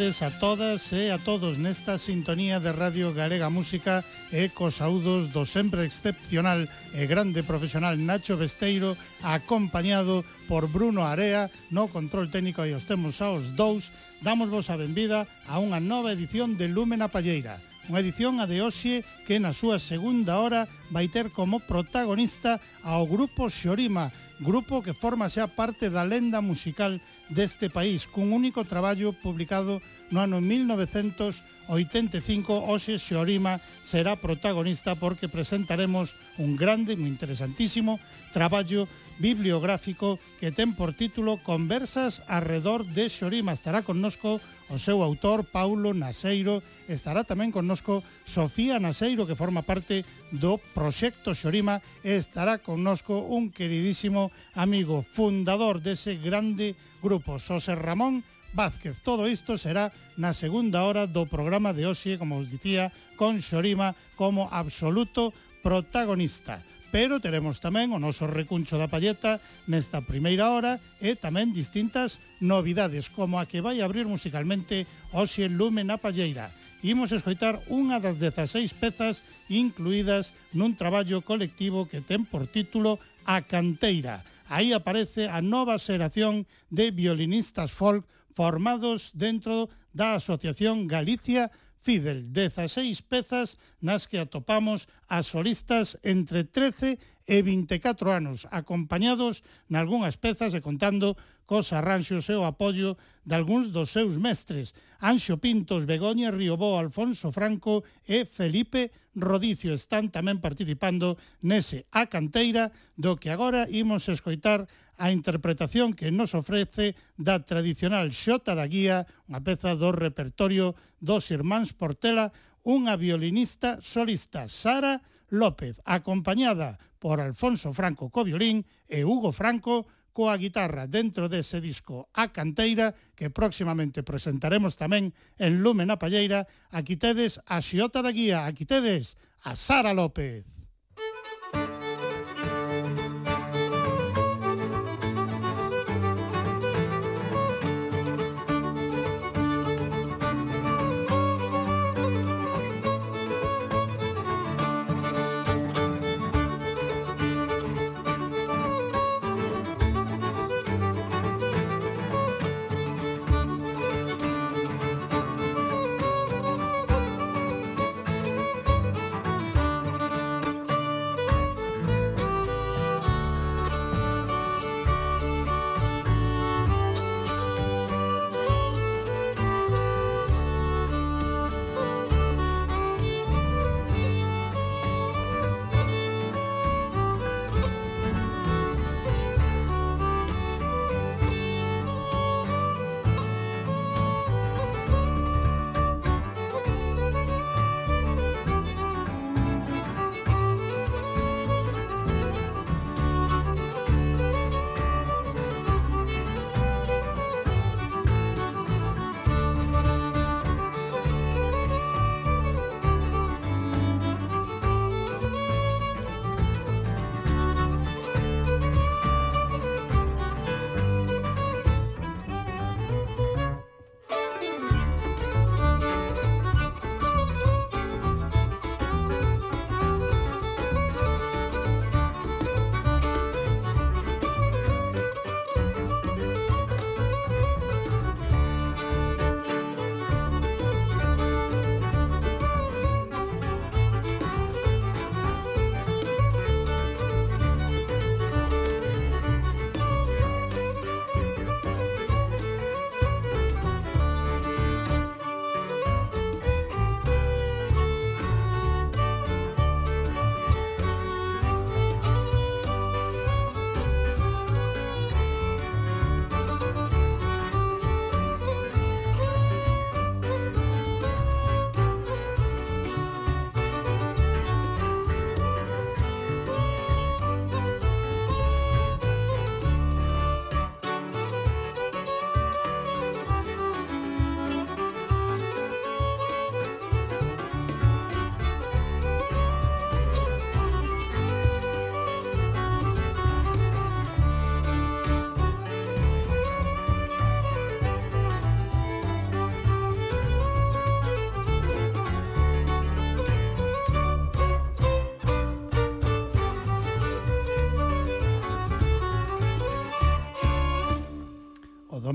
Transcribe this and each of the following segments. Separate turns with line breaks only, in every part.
tardes a todas e a todos nesta sintonía de Radio Galega Música e cos saúdos do sempre excepcional e grande profesional Nacho Besteiro acompañado por Bruno Area no control técnico. E os temos aos dous. Damos vos a benvida a unha nova edición de Lúmena Palleira unha edición a de hoxe que na súa segunda hora vai ter como protagonista ao grupo Xorima grupo que forma xa parte da lenda musical deste país cun único traballo publicado no ano 1900 85 hoxe Xorima será protagonista porque presentaremos un grande, moi interesantísimo traballo bibliográfico que ten por título Conversas arredor de Xorima. Estará connosco o seu autor Paulo Naseiro, estará tamén connosco Sofía Naseiro que forma parte do proxecto Xorima e estará connosco un queridísimo amigo fundador dese grande grupo, Xosé Ramón Vázquez. Todo isto será na segunda hora do programa de hoxe, como os dicía, con Xorima como absoluto protagonista. Pero teremos tamén o noso recuncho da palleta nesta primeira hora e tamén distintas novidades, como a que vai abrir musicalmente hoxe Lume na Palleira imos escoitar unha das 16 pezas incluídas nun traballo colectivo que ten por título A Canteira. Aí aparece a nova xeración de violinistas folk formados dentro da Asociación Galicia Fidel, 16 pezas nas que atopamos as solistas entre 13 e 24 anos, acompañados nalgúnas pezas e contando cos arranxos e o apoio de algúns dos seus mestres, Anxo Pintos, Begoña Riobó, Alfonso Franco e Felipe Rodicio. Están tamén participando nese A Canteira, do que agora imos escoitar a interpretación que nos ofrece da tradicional xota da guía, unha peza do repertorio dos irmáns Portela, unha violinista solista, Sara López, acompañada por Alfonso Franco co violín e Hugo Franco coa guitarra dentro dese disco A Canteira que próximamente presentaremos tamén en Lumen a Palleira. Aquí tedes a Xiota da Guía, aquí tedes a Sara López.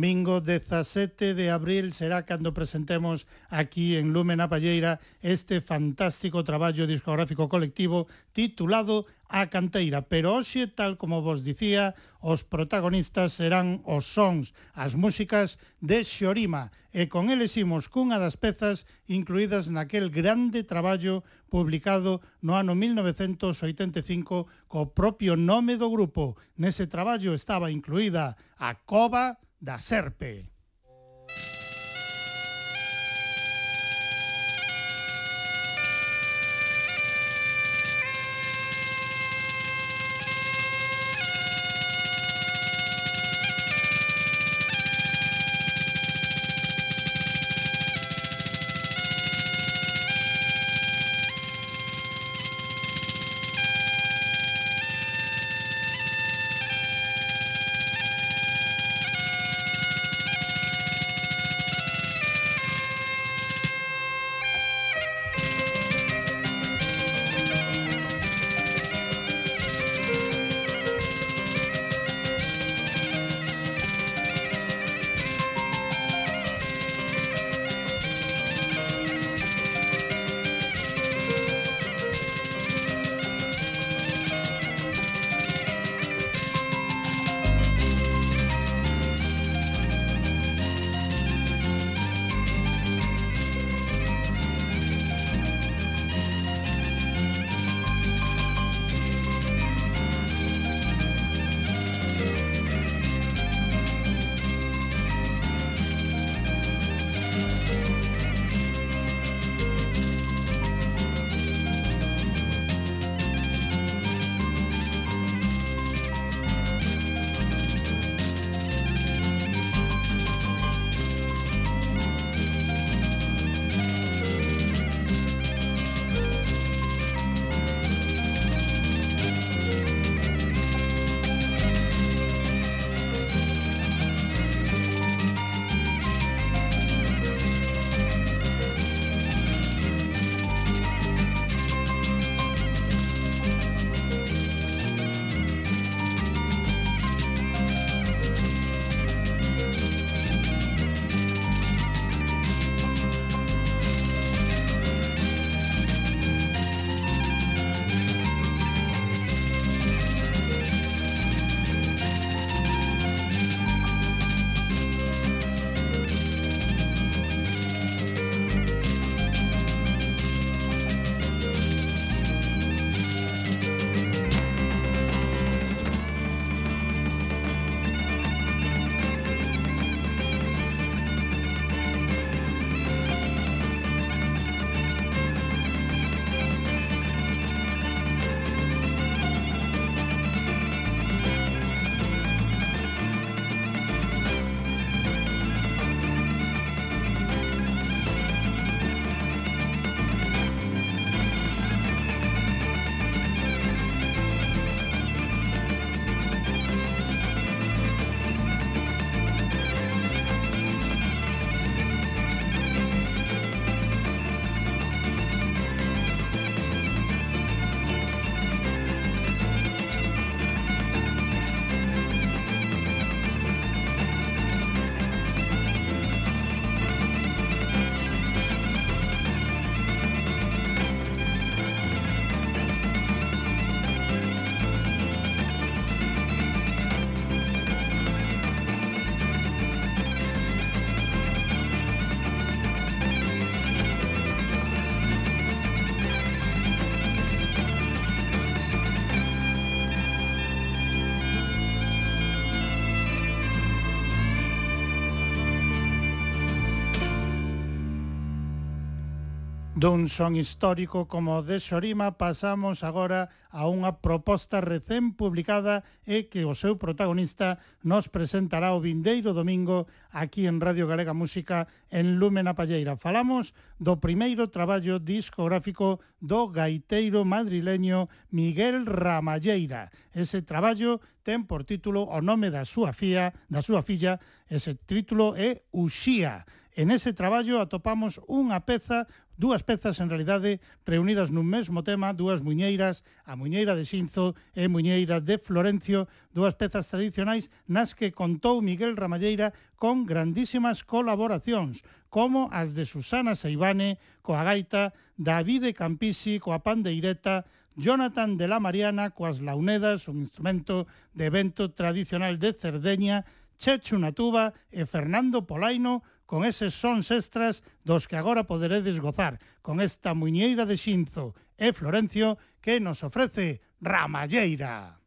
domingo 17 de abril será cando presentemos aquí en Lumen a Palleira este fantástico traballo discográfico colectivo titulado A Canteira. Pero hoxe, tal como vos dicía, os protagonistas serán os sons, as músicas de Xorima, e con eles imos cunha das pezas incluídas naquel grande traballo publicado no ano 1985 co propio nome do grupo. Nese traballo estaba incluída a Cova da Serpe. Dun son histórico como o de Xorima pasamos agora a unha proposta recén publicada e que o seu protagonista nos presentará o vindeiro domingo aquí en Radio Galega Música en Lúmena Palleira. Falamos do primeiro traballo discográfico do gaiteiro madrileño Miguel Ramalleira. Ese traballo ten por título o nome da súa fía, da súa filla, ese título é Uxía. En ese traballo atopamos unha peza Dúas pezas, en realidade, reunidas nun mesmo tema, dúas muñeiras, a muñeira de Xinzo e muñeira de Florencio, dúas pezas tradicionais nas que contou Miguel Ramalleira con grandísimas colaboracións, como as de Susana Seibane, coa gaita, Davide Campisi, coa pandeireta, Jonathan de la Mariana, coas launedas, un instrumento de evento tradicional de Cerdeña, Chechu Natuba e Fernando Polaino, con eses sons extras dos que agora poderedes gozar, con esta muñeira de Xinzo e Florencio que nos ofrece Ramalleira.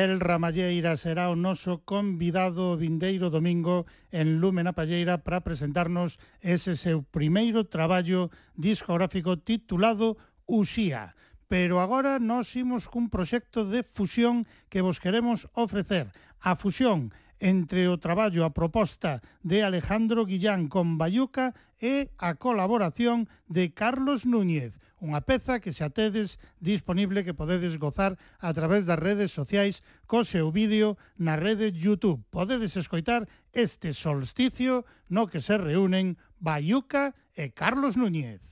Miguel Ramalleira será o noso convidado vindeiro domingo en Lumen a Palleira para presentarnos ese seu primeiro traballo discográfico titulado Uxía. Pero agora nós imos cun proxecto de fusión que vos queremos ofrecer. A fusión entre o traballo a proposta de Alejandro Guillán con Bayuca e a colaboración de Carlos Núñez unha peza que xa tedes disponible que podedes gozar a través das redes sociais co seu vídeo na rede YouTube. Podedes escoitar este solsticio no que se reúnen Bayuca e Carlos Núñez.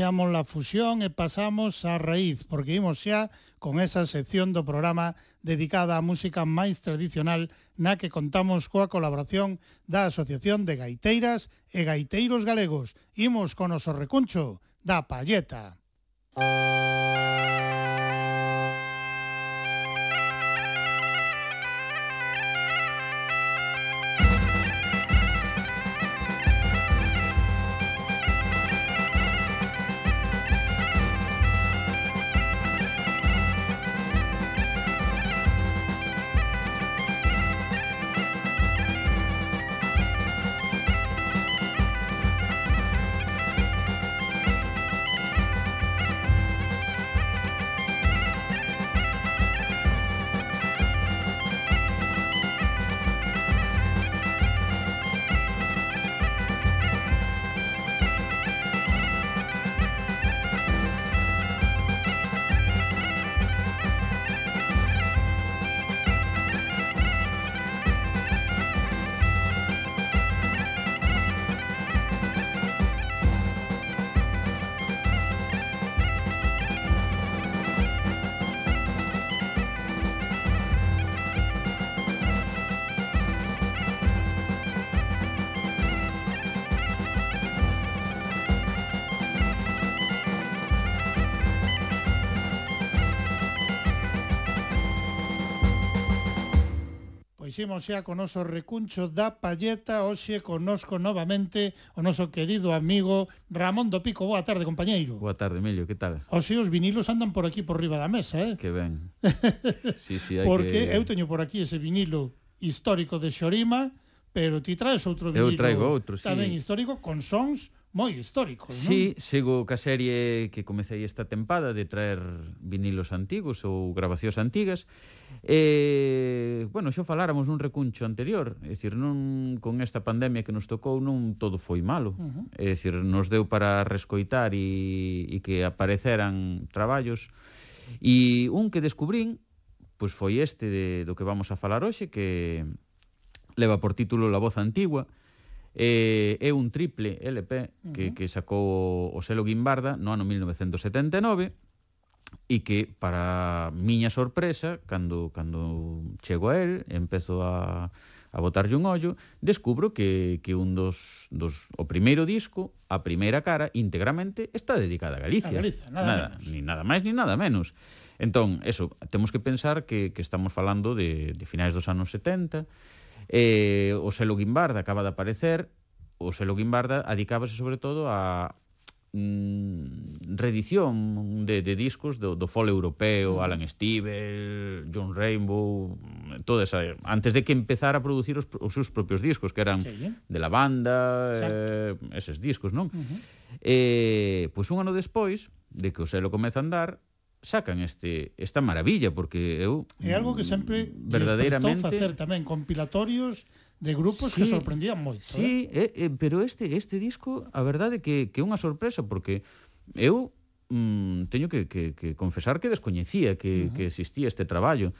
deixamos la fusión e pasamos a raíz, porque imos xa con esa sección do programa dedicada á música máis tradicional na que contamos coa colaboración da Asociación de Gaiteiras e Gaiteiros Galegos. Imos con o recuncho da Palleta. Música Imos xa con noso recuncho da Palleta, hoxe conosco novamente o noso querido amigo Ramón do Pico. Boa tarde, compañeiro.
Boa tarde, Emilio, que tal?
Hoxe os vinilos andan por aquí por riba da mesa, eh?
Que ben.
sí, sí, hai Porque que... eu teño por aquí ese vinilo histórico de Xorima, pero ti traes outro vinilo.
Eu traigo outro, sí.
Tamén histórico, con sons moi histórico, non?
Sí, sigo ca serie que comecei esta tempada de traer vinilos antigos ou grabacións antigas. E, bueno, xo faláramos nun recuncho anterior, é dicir, non con esta pandemia que nos tocou non todo foi malo. Uh -huh. É dicir, nos deu para rescoitar e, e que apareceran traballos. E un que descubrín, pois foi este de, do que vamos a falar hoxe, que leva por título La voz antigua, eh, é un triple LP que, uh -huh. que sacou o selo Guimbarda no ano 1979 e que para miña sorpresa cando cando chego a él empezo a a botarlle un ollo, descubro que, que un dos, dos o primeiro disco, a primeira cara, íntegramente está dedicada a Galicia.
A Galicia, nada, nada menos.
Ni nada máis, ni nada menos. Entón, eso, temos que pensar que, que estamos falando de, de finais dos anos 70, Eh, o selo Guimbarda acaba de aparecer, o selo Guimbarda adicábase sobre todo a mm, redición de, de discos do, do fol europeo, Alan Stivell, John Rainbow, mm, toda esa, antes de que empezara a producir os, os seus propios discos, que eran sí, de la banda, eh, eses discos, non? Uh -huh. eh, pois un ano despois de que o selo comeza a andar, sacan este esta maravilla porque eu
É algo que sempre verdadeiramente facer tamén compilatorios de grupos sí, que sorprendían moito.
Sí, eh. eh? Eh, pero este este disco a verdade que que unha sorpresa porque eu mm, teño que, que, que confesar que descoñecía que, uh -huh. que existía este traballo.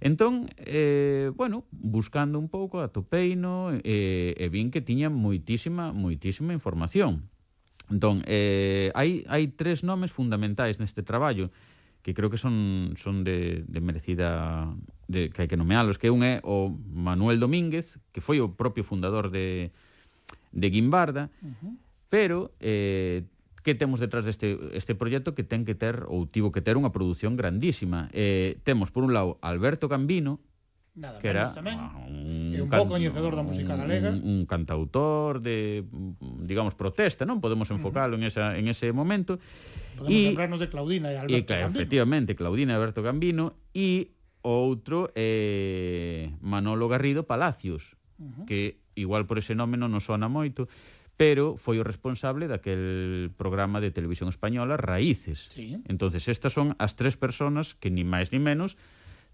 Entón, eh, bueno, buscando un pouco a topeino, eh, e vin que tiña moitísima, moitísima información. Entón, eh, hai, hai tres nomes fundamentais neste traballo que creo que son son de, de merecida de, que hai que nomealos, que un é o Manuel Domínguez, que foi o propio fundador de, de Guimbarda, uh -huh. pero eh, que temos detrás deste este proxecto que ten que ter ou tivo que ter unha produción grandísima. Eh, temos por un lado Alberto Gambino,
Nada que era tamén, un, un bo coñecedor da música galega,
un, un cantautor de digamos protesta, non podemos enfocalo uh -huh. en esa en ese momento
Podemos e, lembrarnos de Claudina e Alberto
e, claro, Gambino. Efectivamente, Claudina e Alberto Gambino e outro eh, Manolo Garrido Palacios, uh -huh. que igual por ese nome non nos sona moito, pero foi o responsable daquel programa de televisión española Raíces. Sí. Entonces, estas son as tres personas que ni máis ni menos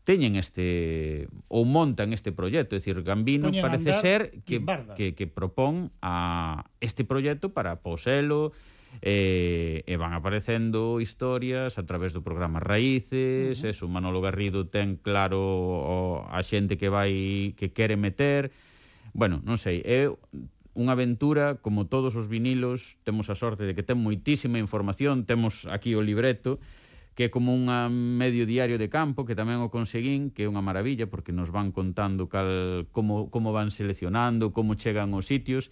teñen este ou montan este proxecto, é dicir, Gambino Poñen parece ser que, que que propón a este proxecto para poselo, e, e van aparecendo historias a través do programa Raíces, uh -huh. eso, Manolo Garrido ten claro o, a xente que vai que quere meter. Bueno, non sei, é unha aventura, como todos os vinilos, temos a sorte de que ten moitísima información, temos aquí o libreto, que é como un medio diario de campo que tamén o conseguín, que é unha maravilla porque nos van contando cal, como, como van seleccionando, como chegan os sitios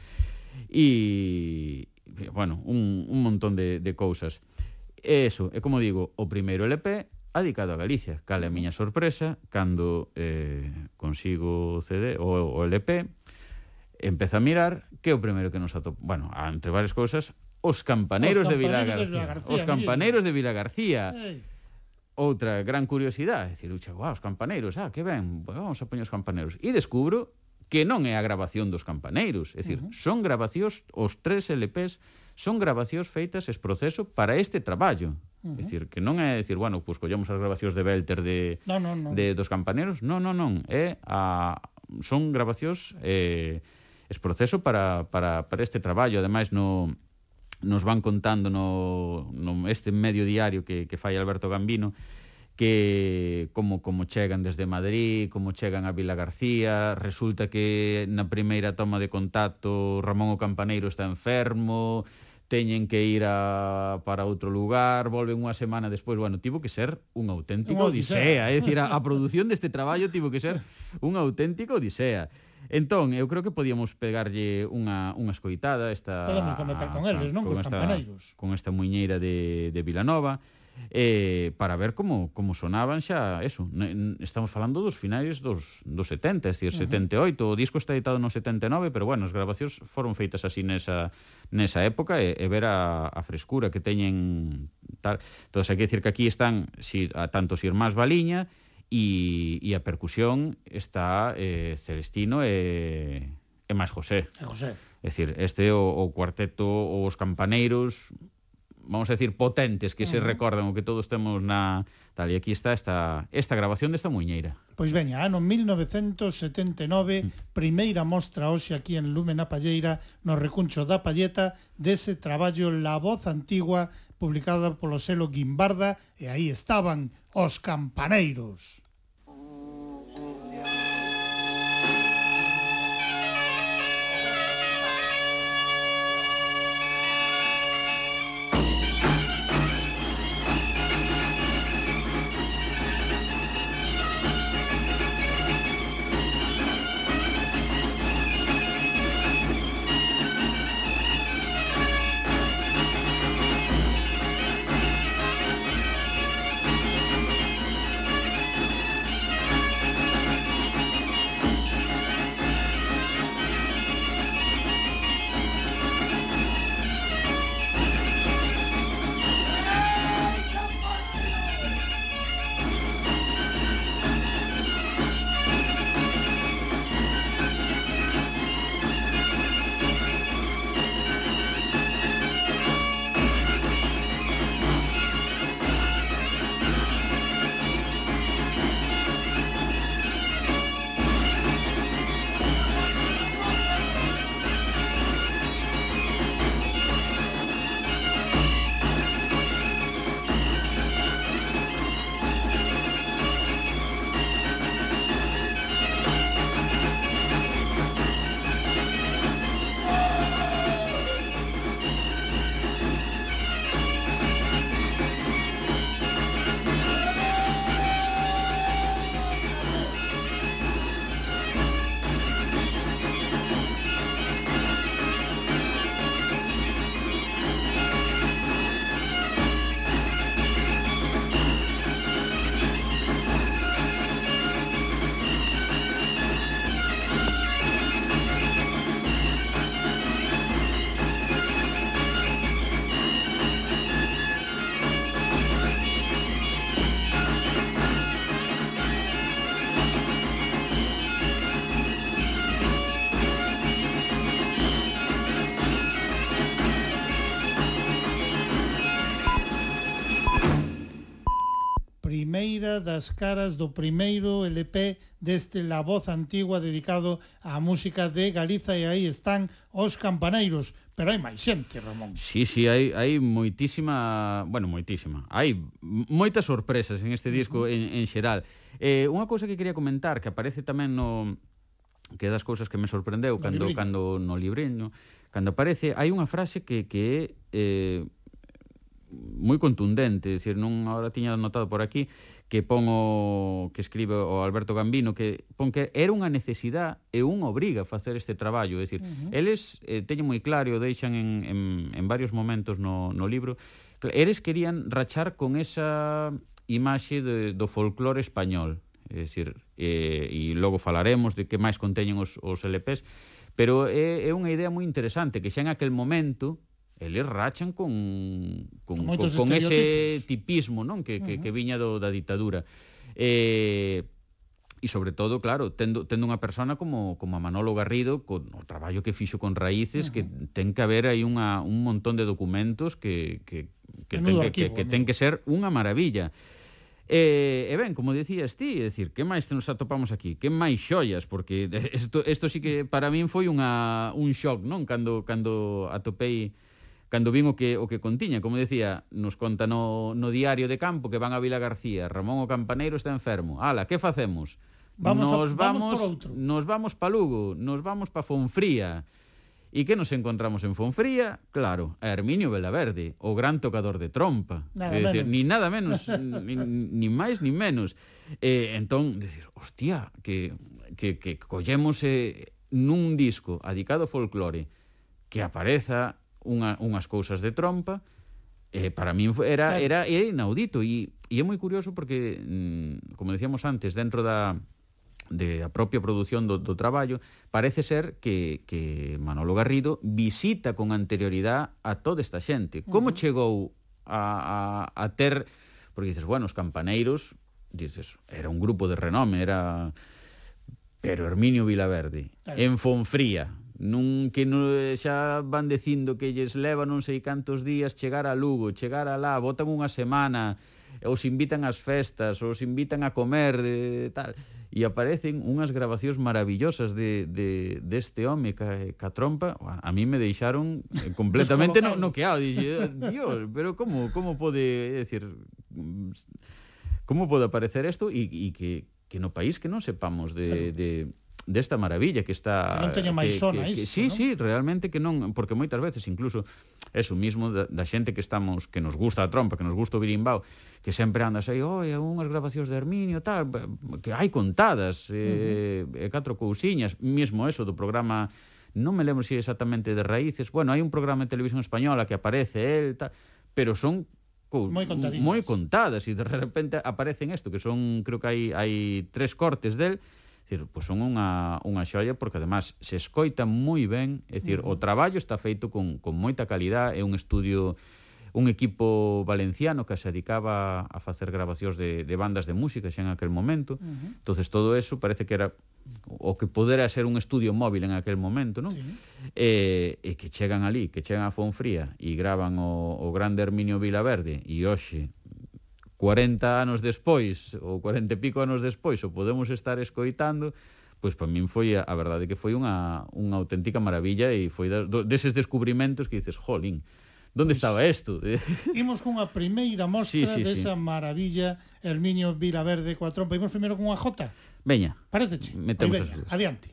e, bueno, un, un montón de, de cousas. E eso, é como digo, o primeiro LP adicado a Galicia, cal é a miña sorpresa cando eh, consigo o CD ou o LP, empeza a mirar que é o primeiro que nos atop... Bueno, entre varias cousas, os campaneiros, os campaneiros de Vila García. De García os campaneiros de Vila García. Ei. Outra gran curiosidade, decir, ucha, wow, os campaneiros, ah, que ben, bueno, vamos a poñer os campaneiros. E descubro que non é a grabación dos campaneiros. É dicir, uh -huh. son grabacións, os tres LPs, son grabacións feitas es proceso para este traballo. Uh -huh. É dicir, que non é decir, bueno, pois pues, collamos as grabacións de Belter de, no, no, no. de dos campaneiros. Non, non, non. É a, son grabacións eh, es proceso para, para, para este traballo. Ademais, no, nos van contando no, no este medio diario que, que fai Alberto Gambino, que como como chegan desde Madrid, como chegan a Vila García, resulta que na primeira toma de contacto Ramón o Campaneiro está enfermo, teñen que ir a, para outro lugar, volven unha semana despois, bueno, tivo que ser un auténtico odisea, é dicir, a, a produción deste traballo tivo que ser un auténtico odisea. Entón, eu creo que podíamos pegarlle unha, unha escoitada esta...
Podemos comenzar con eles, non? Con, con esta, campaneiros.
Con esta muiñeira de, de Vilanova. Nova eh, para ver como, como sonaban xa eso, estamos falando dos finais dos, dos 70, é dicir, uh -huh. 78 o disco está editado no 79, pero bueno as grabacións foron feitas así nesa, nesa época e, e ver a, a frescura que teñen tal, entón hai que dicir que aquí están si, a tantos irmáns Baliña e, e a percusión está eh, Celestino e, e máis José.
E José.
É dicir, este o, o cuarteto, os campaneiros, vamos a decir, potentes que uh -huh. se recordan o que todos temos na tal e aquí está esta esta grabación desta muñeira.
Pois veña, ano 1979, mm. primeira mostra hoxe aquí en Lume na Palleira, no recuncho da Palleta, dese traballo La voz antigua publicada polo selo Guimbarda e aí estaban os campaneiros. primeira das caras do primeiro LP deste La Voz Antigua dedicado á música de Galiza e aí están os campaneiros, pero hai máis xente, Ramón.
Sí, sí, hai, hai moitísima, bueno, moitísima, hai moitas sorpresas en este disco uh -huh. en, en xeral. Eh, unha cousa que quería comentar que aparece tamén no que das cousas que me sorprendeu
no
cando
libriño.
cando no libreño cando aparece hai unha frase que que é eh moi contundente, decir, non agora tiña notado por aquí que pon o que escribe o Alberto Gambino que pon que era unha necesidade e un obriga a facer este traballo, é dicir, uh -huh. eles eh, teñen moi claro, deixan en, en, en varios momentos no, no libro, eles querían rachar con esa imaxe de, do folclore español, é dicir, eh, e logo falaremos de que máis conteñen os, os LPs, pero é, é unha idea moi interesante que xa en aquel momento eles rachan con, con,
con,
con ese tipismo non que, que,
uh -huh.
que viña do, da ditadura. Eh, e sobre todo, claro, tendo, tendo unha persona como, como a Manolo Garrido, con o traballo que fixo con Raíces, uh -huh. que ten que haber aí unha, un montón de documentos que, que, que, Menudo ten,
arquivo,
que, que, que ten que ser unha maravilla. E, e ben, como dicías ti, é dicir, que máis nos atopamos aquí? Que máis xollas? Porque isto, isto sí que para min foi unha, un shock, non? Cando, cando atopei cando vin o que o que contiña, como decía, nos conta no, no diario de campo que van a Vila García, Ramón o Campaneiro está enfermo. Ala, que facemos?
Vamos
nos a,
vamos,
vamos
por outro.
Nos vamos pa Lugo, nos vamos pa Fonfría. E que nos encontramos en Fonfría? Claro, a Herminio Velaverde, o gran tocador de trompa.
Nada
é
decir,
ni nada menos, ni, ni máis ni menos. Eh, entón, decir, hostia, que, que, que collemos eh, nun disco adicado ao folclore que apareza unha, unhas cousas de trompa, eh, para min era,
claro.
era, era inaudito e, e é moi curioso porque mm, como decíamos antes, dentro da de a propia produción do, do traballo, parece ser que, que Manolo Garrido visita con anterioridade a toda esta xente. Como uh -huh. chegou a, a, a ter... Porque dices, bueno, os campaneiros, dices, era un grupo de renome, era... Pero Herminio Vilaverde,
claro.
en Fonfría, nun que no, xa van dicindo que lles leva non sei cantos días chegar a Lugo, chegar a lá, botan unha semana, os invitan ás festas, os invitan a comer, e tal e aparecen unhas grabacións maravillosas de, de, deste de home ca, ca trompa, a mí me deixaron eh, completamente no, noqueado, dixe, eh, Dios, pero como, como pode, é dicir, como pode aparecer isto? E, e que, que no país que non sepamos de, claro. de desta maravilla que está
que non teña máis
zona
isto,
que, sí,
non?
sí, realmente que non, porque moitas veces incluso eso mismo da, da xente que estamos que nos gusta a trompa, que nos gusta o birimbao, que sempre andas aí, oi, unhas grabacións de Herminio, tal, que hai contadas, eh, uh -huh. e catro cousiñas, mesmo eso do programa non me lembro si exactamente de raíces, bueno, hai un programa de televisión española que aparece el, tal, pero son
moi
moi contadas e de repente aparecen isto que son creo que hai hai tres cortes del decir, pois son unha, unha xoia porque además se escoita moi ben, é dicir, uh -huh. o traballo está feito con, con moita calidad, é un estudio un equipo valenciano que se dedicaba a facer grabacións de, de bandas de música xa en aquel momento. Uh -huh. entonces todo eso parece que era o que podera ser un estudio móvil en aquel momento, non?
Sí.
Eh, e que chegan ali, que chegan a Fonfría e graban o, o grande Herminio Vilaverde e hoxe 40 anos despois, ou 40 e pico anos despois, o podemos estar escoitando, pois para min foi a, a verdade que foi unha, unha auténtica maravilla e foi da, do, deses descubrimentos que dices, jolín, Donde
pois,
estaba isto?
Imos cunha primeira mostra
sí, sí,
desa sí. maravilla Herminio Vilaverde coa trompa. Imos primeiro cunha jota.
Veña.
Pareceche.
Metemos as
veña, adiante.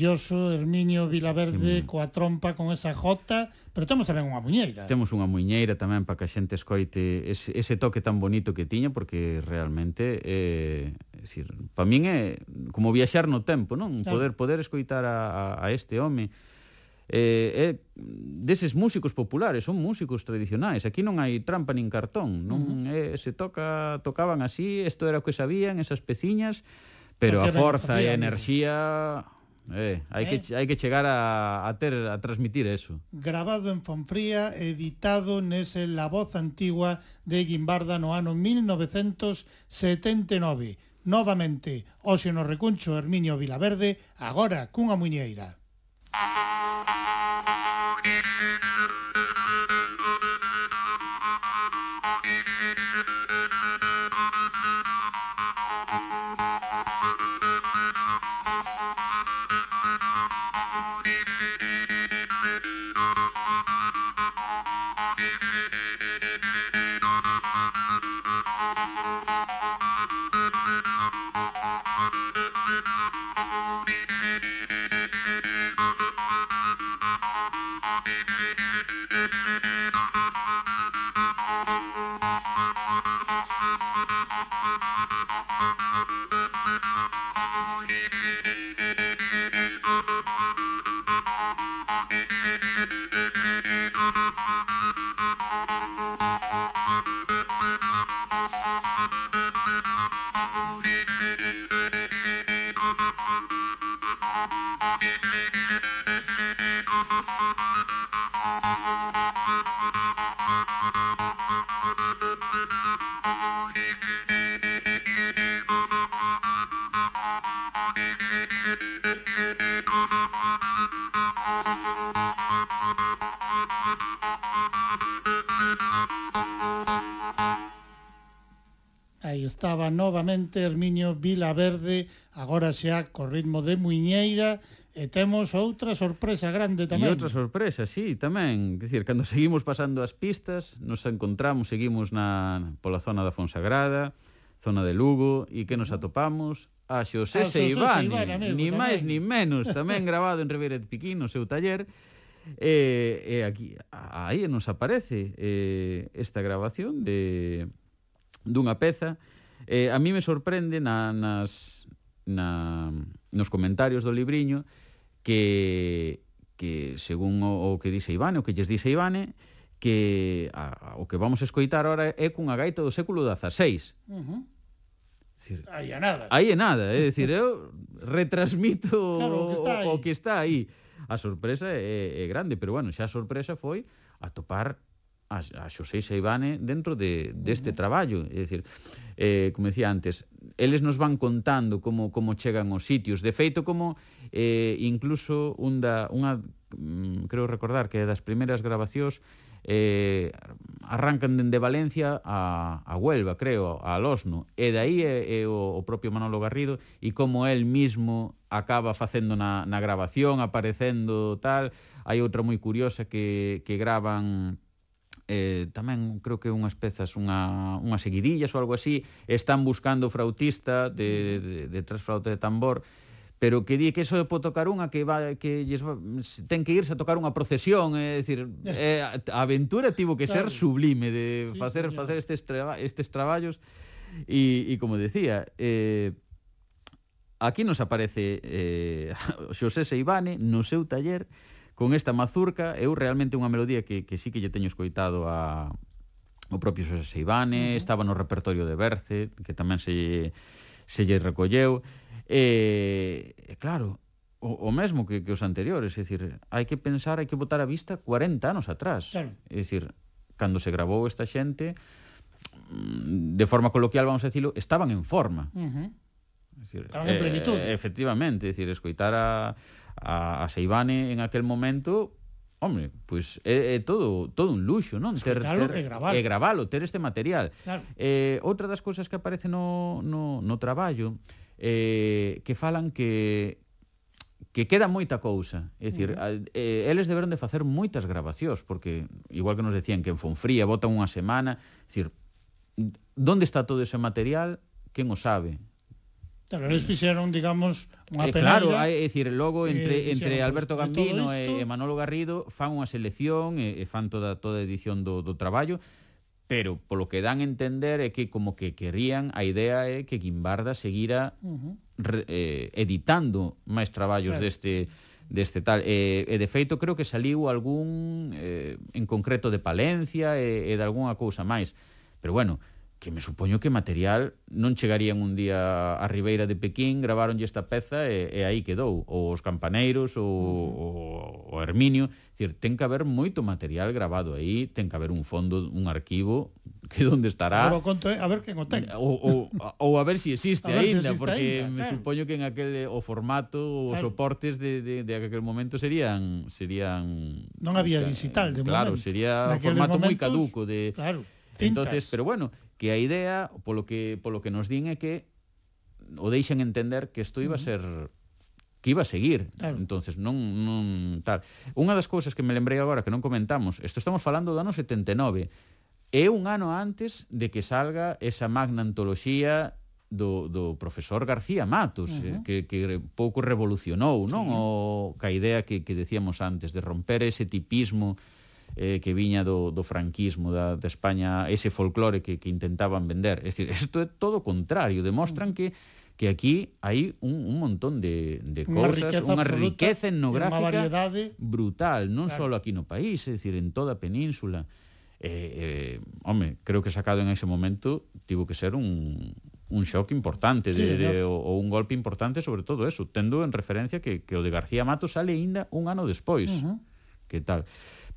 maravilloso Herminio Vilaverde
mm.
coa trompa con esa jota, pero temos tamén unha muñeira.
Temos unha muñeira tamén para que a xente escoite ese, ese toque tan bonito que tiña porque realmente eh, decir, para min é como viaxar no tempo, non?
Claro.
Poder poder escoitar a, a, a este home eh, é deses músicos populares, son músicos tradicionais. Aquí non hai trampa nin cartón, non uh -huh. é, se toca tocaban así, isto era o que sabían, esas peciñas, pero
Porque
a forza e a
eh.
enerxía Eh, hai,
eh?
que, hai que chegar a, a, ter, a transmitir eso.
Grabado en Fonfría, editado nese La Voz Antigua de Guimbarda no ano 1979. Novamente, Oxe no recuncho Herminio Vilaverde, agora cunha muñeira. novamente Herminio Vilaverde, agora xa co ritmo de Muñeira, E temos outra sorpresa grande tamén.
E outra sorpresa, sí, tamén. Quer dizer, cando seguimos pasando as pistas, nos encontramos, seguimos na pola zona da Fonsagrada, zona de Lugo, e que nos atopamos? A Xosé
Seibani,
ni máis ni menos, tamén grabado en Ribeira de Piquín, no seu taller. E, e aquí, aí nos aparece eh, esta grabación de dunha peza Eh, a mí me sorprende na, nas, na, nos comentarios do libriño que, que según o, o que dice Ivane, o que lles dice Ivane, que a, a, o que vamos a escoitar ahora é cunha gaita do século XVI.
Uh -huh.
Decir,
aí é nada.
Aí é nada, é dicir, eu retransmito
claro, o, que está
o, o que está aí. A sorpresa é, é grande, pero bueno, xa a sorpresa foi atopar a, a Xosé Saibane dentro de, deste traballo. É dicir, eh, como decía antes, eles nos van contando como, como chegan os sitios. De feito, como eh, incluso un da, unha, mm, creo recordar que das primeiras grabacións eh, arrancan dende Valencia a, a Huelva, creo, a Losno. E dai é, é o, o propio Manolo Garrido e como el mismo acaba facendo na, na grabación, aparecendo tal. Hai outra moi curiosa que, que gravan eh, tamén creo que unhas pezas, unha, unhas seguidillas ou algo así, están buscando frautista de, de, de tres trasflauta de tambor, pero que di que eso pode tocar unha que va que lles va, ten que irse a tocar unha procesión, é dicir, eh, a eh, aventura tivo que ser sublime de facer
señor.
facer estes traba, estes traballos e, e como decía, eh, aquí nos aparece eh, Xosé Seivane no seu taller con esta mazurca, eu realmente unha melodía que, que sí que lle teño escoitado a, o propio Xosé Seibane, uh -huh. estaba no repertorio de Berce, que tamén se, se lle recolleu. E, e claro, o, o mesmo que, que os anteriores, é dicir, hai que pensar, hai que botar a vista 40 anos atrás.
Claro.
É dicir, cando se grabou esta xente, mm, de forma coloquial, vamos a decirlo, estaban en forma.
Uh -huh.
é dicir,
estaban eh, en plenitud.
Efectivamente, é dicir, escoitar a a, a Seibane en aquel momento Hombre, pois é, é todo todo un luxo, non?
Ter, ter, e gravalo.
E gravalo, ter este material.
Claro.
Eh, outra das cousas que aparece no, no, no traballo eh, que falan que que queda moita cousa. É dicir, uh -huh. eh, eles deberon de facer moitas grabacións, porque, igual que nos decían que en Fonfría botan unha semana, é dicir, onde está todo ese material? Quen o sabe?
Eh, claro, eles fixeron, digamos, unha
eh,
peneira,
Claro, é dicir, logo entre
eh,
entre Alberto Gambino
isto...
e, e Manolo Garrido fan unha selección e, e fan toda toda a edición do, do traballo, pero polo que dan a entender é que como que querían, a idea é que Guimbarda seguira
uh -huh.
re, eh, editando máis traballos
claro.
deste deste tal e, e de feito creo que saliu algún eh, en concreto de Palencia e, e de algunha cousa máis. Pero bueno, que me supoño que material non chegarían un día a Ribeira de Pequín, gravaronlle esta peza e, e aí quedou, ou os campaneiros, ou uh -huh. o, o Herminio, decir, ten que haber moito material grabado aí, ten que haber un fondo, un arquivo, que onde estará.
Pero conto, a ver quen o ten.
O, o, ou a ver si existe aínda,
si
porque
ainda,
me
claro.
supoño que en aquel o formato, os
claro.
soportes de, de, de aquel momento serían serían
Non había digital de
Claro,
momento.
sería un formato moi caduco de
Claro.
Entonces,
Cintas.
pero bueno, que a idea, polo que, polo que nos din é que o deixan entender que isto iba a ser que iba a seguir.
Claro.
Entonces non non tal. Unha das cousas que me lembrei agora que non comentamos, isto estamos falando do ano 79. É un ano antes de que salga esa magna antoloxía do, do profesor García Matos, eh, uh -huh. que, que pouco revolucionou, non? Sí. O, ca idea que, que decíamos antes, de romper ese tipismo eh, que viña do, do franquismo da, de España, ese folclore que, que intentaban vender. Es decir, isto é todo contrario, demostran que que aquí hai un, un montón de, de cousas, unha riqueza etnográfica
variedade...
brutal, non
claro.
só aquí no país, é dicir, en toda a península. Eh, eh, home, creo que sacado en ese momento tivo que ser un, un shock importante
sí,
de, de,
de,
o, o un golpe importante sobre todo eso, tendo en referencia que, que o de García Mato sale aínda un ano despois.
Uh -huh.
Que tal?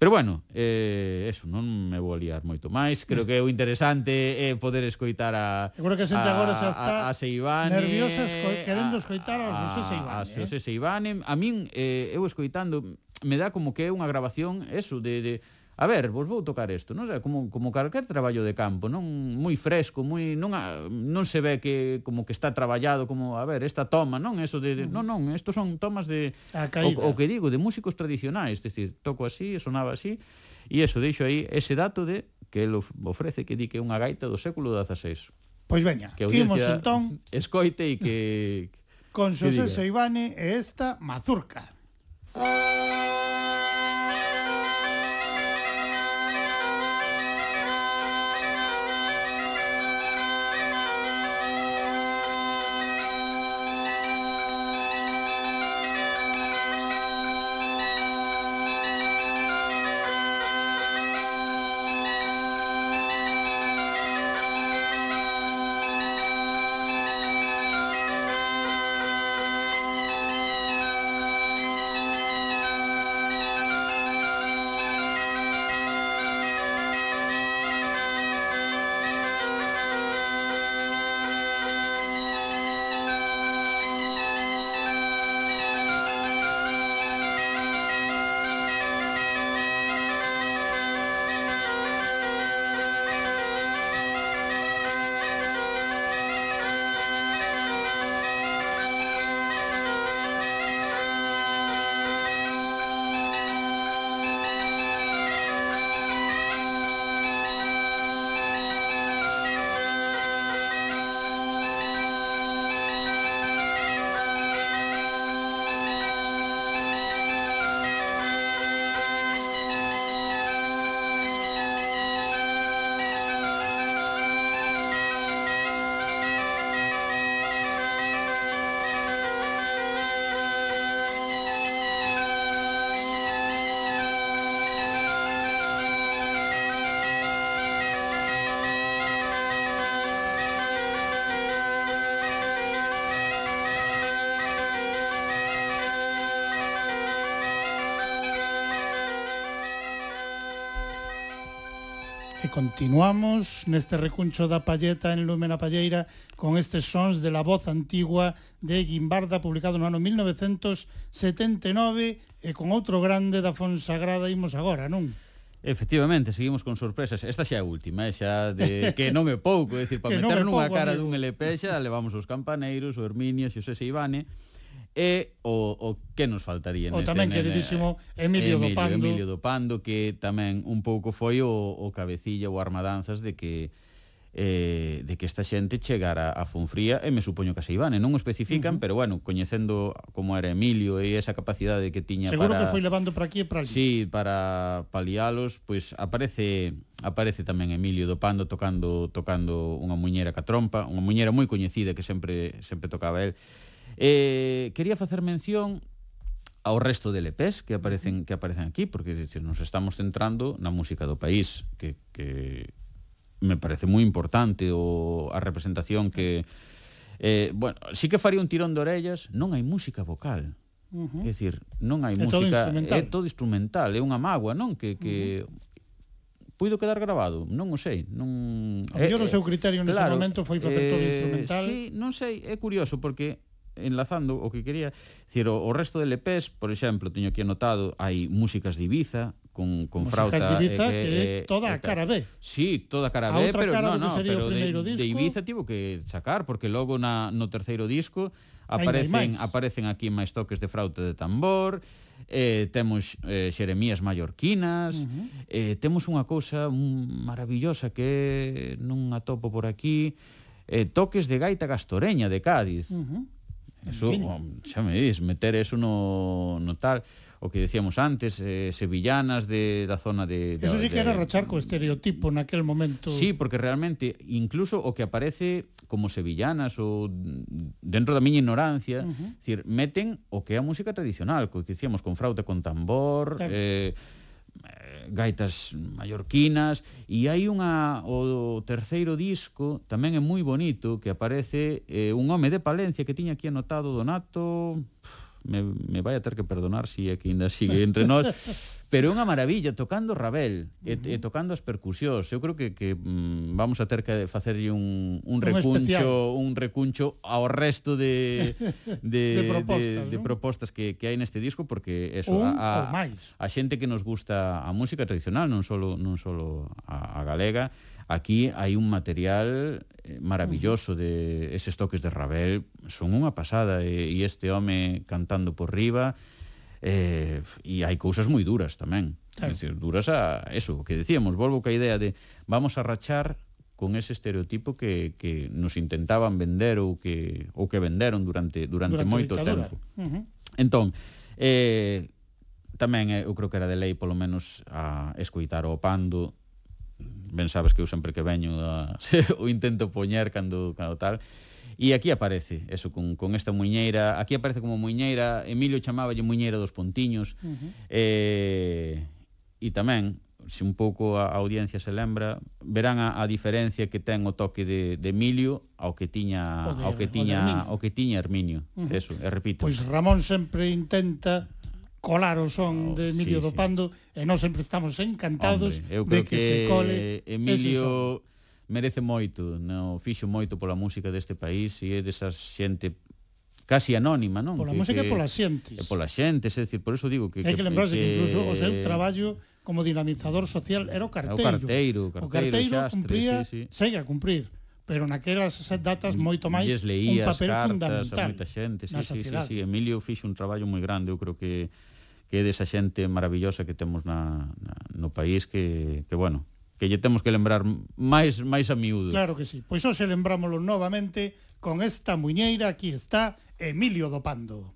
Pero bueno, eh, eso, non me vou liar moito máis. Creo que o interesante é poder escoitar a
Eu creo que a xente agora xa está
a, a Seibane,
nerviosa esco querendo escoitar a, a Xosé Seibane.
A Xosé Seibane, eh? a min eh, eu escoitando me dá como que é unha grabación eso de, de A ver, vos vou tocar isto, non? sei, como, como calquer traballo de campo, non moi fresco, moi non a, non se ve que como que está traballado como, a ver, esta toma, non, eso de, de non, non, estos son tomas de o, o que digo, de músicos tradicionais, es decir, toco así, sonaba así, e eso deixo aí ese dato de que ele ofrece que di que é unha gaita do século XVI.
Pois veña,
que
imos entón
escoite e que
con Xosé Soibane e esta mazurca. Música Continuamos neste recuncho da palleta en Lume na Palleira con estes sons de la voz antigua de Guimbarda publicado no ano 1979 e con outro grande da Fonsagrada imos agora, non?
Efectivamente, seguimos con sorpresas. Esta xa é a última, eh? xa de que non é pouco, é dicir, para meter nunha cara
amigo.
dun LP xa levamos os campaneiros, o Herminio, Xosé Seivane, E o, o que nos faltaría
o
neste,
tamén queridísimo Emilio, Emilio Dopando.
Emilio Dopando, que tamén un pouco foi o, o cabecilla ou armadanzas de que eh, de que esta xente chegara a Fonfría e me supoño que a Ivane, non o especifican, uh -huh. pero bueno, coñecendo como era Emilio e esa capacidade que tiña
Seguro
para...
Seguro que foi levando para aquí e para ali.
Sí, para palialos, pois pues, aparece aparece tamén Emilio Dopando tocando tocando unha muñeira ca trompa, unha muñeira moi coñecida que sempre sempre tocaba el Eh, quería facer mención ao resto de LPs que aparecen que aparecen aquí, porque dicir, nos estamos centrando na música do país, que, que me parece moi importante o a representación que eh, bueno, sí que faría un tirón de orellas, non hai música vocal. Uh -huh. É dicir, non hai
é
música,
todo
é todo instrumental, é unha mágoa, non? Que que uh -huh puido quedar grabado, non o sei, non
A mellor eh, o seu criterio nese claro, momento foi facer eh, todo instrumental.
Sí, non sei, é curioso porque enlazando o que quería, decir, o, o resto de LPs, por exemplo, teño aquí anotado, hai músicas de Ibiza, con, con Músicas frauta
de Ibiza, eh, que, que eh, toda eh, a cara B.
Sí, toda a cara a B, pero no, no, pero de, disco, de Ibiza tivo que sacar porque logo na no terceiro disco aparecen aparecen aquí máis toques de frauta de tambor, eh, temos eh, Xeremías Mallorquinas, uh -huh. eh, temos unha cousa un, maravillosa que non atopo por aquí, eh, toques de gaita gastoreña de Cádiz. Uh -huh. Eso, xa me dis, meter eso no, no tal o que decíamos antes, eh, sevillanas de da zona de, de
Eso sí
de, que
era rachar co estereotipo naquel momento.
Sí, porque realmente incluso o que aparece como sevillanas ou dentro da miña ignorancia, uh -huh. decir, meten o que é a música tradicional, co que decíamos con frauta con tambor, claro. eh Eh, gaitas mallorquinas e hai unha o terceiro disco tamén é moi bonito que aparece eh, un home de Palencia que tiña aquí anotado Donato me, me vai a ter que perdonar se si é que ainda sigue entre nós. pero é unha maravilla tocando Ravel uh -huh. e, e tocando as percusións. Eu creo que que mm, vamos a ter que facerlle un un recuncho, un, un recuncho ao resto de de de propostas, de, ¿no? de propostas que que hai neste disco porque eso
un,
a,
a,
a xente que nos gusta a música tradicional, non solo non solo a, a galega, aquí hai un material eh, maravilloso de eses toques de Ravel, son unha pasada e, e este home cantando por riba eh, e hai cousas moi duras tamén. Claro. Decir, duras a eso, que decíamos, volvo ca idea de vamos a rachar con ese estereotipo que, que nos intentaban vender ou que ou que venderon durante durante, durante moito tempo. Uh -huh. Entón, eh, tamén eh, eu creo que era de lei polo menos a escoitar o Pando ben sabes que eu sempre que veño a, o intento poñer cando, cando tal E aquí aparece, eso, con, con esta muñeira, aquí aparece como muñeira, Emilio chamáballe muñeira dos pontiños, uh -huh. eh, e tamén, se un pouco a, audiencia se lembra, verán a, a diferencia que ten o toque de, de Emilio ao que tiña o de, ao que tiña o que tiña Herminio. Uh -huh. Eso, e repito.
Pois Ramón sempre intenta colar o son oh, de Emilio sí, do Pando sí. e nós sempre estamos encantados
Hombre, eu creo
de
que, que
se cole
Emilio merece moito, no, fixo moito pola música deste país e é desa xente casi anónima, non?
Pola que, música que, e pola xente.
E pola xente, é dicir, por eso digo que...
Hai que, que lembrarse que, que incluso o seu traballo como dinamizador social era o carteiro. O
carteiro, o carteiro,
o carteiro
xastre,
cumpría,
sí, sí.
segue a cumprir pero naquelas datas moito máis
un
papel
cartas,
fundamental
a moita xente, sí, sí, sí, sí, Emilio fixo un traballo moi grande, eu creo que que é desa xente maravillosa que temos na, na no país que, que bueno, que lle temos que lembrar máis máis a miúdo.
Claro que sí. Pois hoxe lembrámolo novamente con esta muñeira, aquí está Emilio Dopando.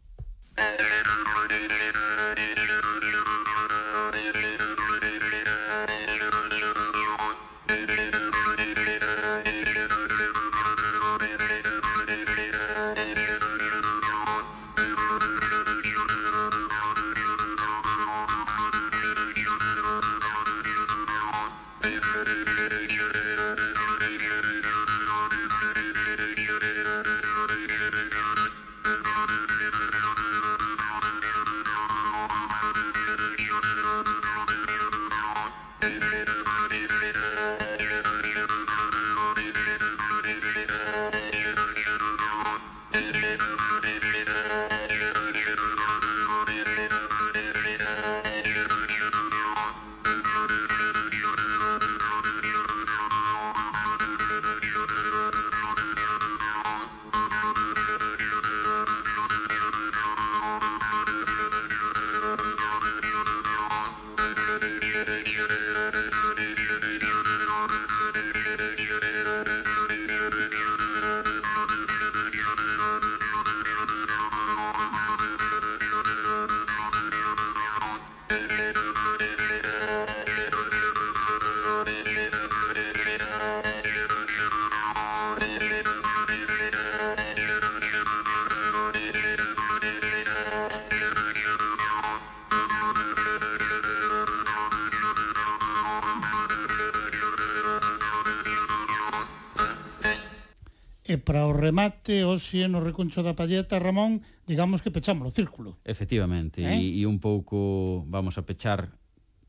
hoxe no recuncho da Palleta, Ramón, digamos que pechamos o círculo.
Efectivamente,
eh?
e eh? un pouco vamos a pechar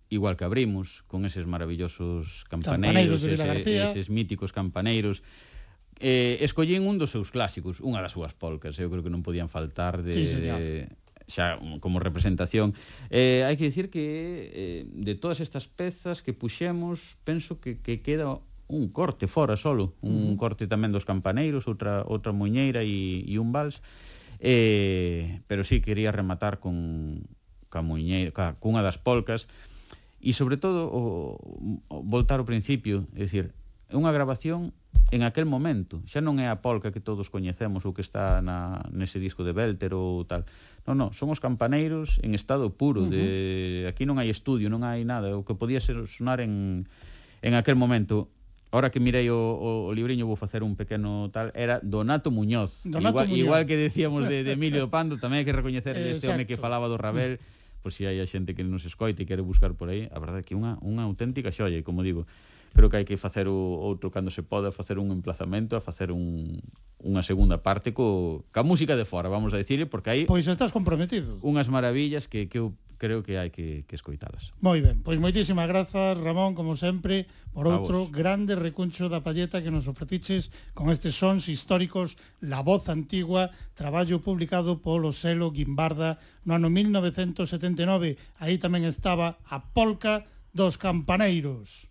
igual que abrimos, con eses maravillosos
campaneiros,
campaneiros ese, eses míticos campaneiros. Eh, escollín un dos seus clásicos, unha das súas polcas, eu creo que non podían faltar de,
sí, señor.
de xa como representación. Eh, hai que dicir que eh, de todas estas pezas que puxemos, penso que, que queda un corte fora solo, un corte tamén dos campaneiros, outra, outra muñeira e, e un vals, eh, pero sí, quería rematar con, ca muñeira, ca, cunha das polcas, e sobre todo, o, o, voltar ao principio, é dicir, é unha grabación en aquel momento, xa non é a polca que todos coñecemos ou que está na, nese disco de Belter ou tal, Non, non, son os campaneiros en estado puro, uh -huh. de aquí non hai estudio, non hai nada, o que podía ser sonar en en aquel momento. Ahora que mirei o, o, o libriño vou facer un pequeno tal, era Donato Muñoz.
Donato
igual,
Muñoz.
igual que decíamos de, de Emilio Pando, tamén hai que recoñecer
eh,
este exacto. home que falaba do Rabel, por si hai a xente que nos escoite e quere buscar por aí, a verdade é que unha, unha auténtica xoia, e como digo, creo que hai que facer o outro cando se poda, facer un emplazamento, a facer un, unha segunda parte co, ca música de fora, vamos a decirle, porque hai...
Pois estás comprometido.
Unhas maravillas que, que eu creo que hai que, que escoitalas.
Moi ben, pois moitísimas grazas, Ramón, como sempre, por outro grande recuncho da palleta que nos ofreciches con estes sons históricos La Voz Antigua, traballo publicado polo selo Guimbarda no ano 1979. Aí tamén estaba a polca dos campaneiros.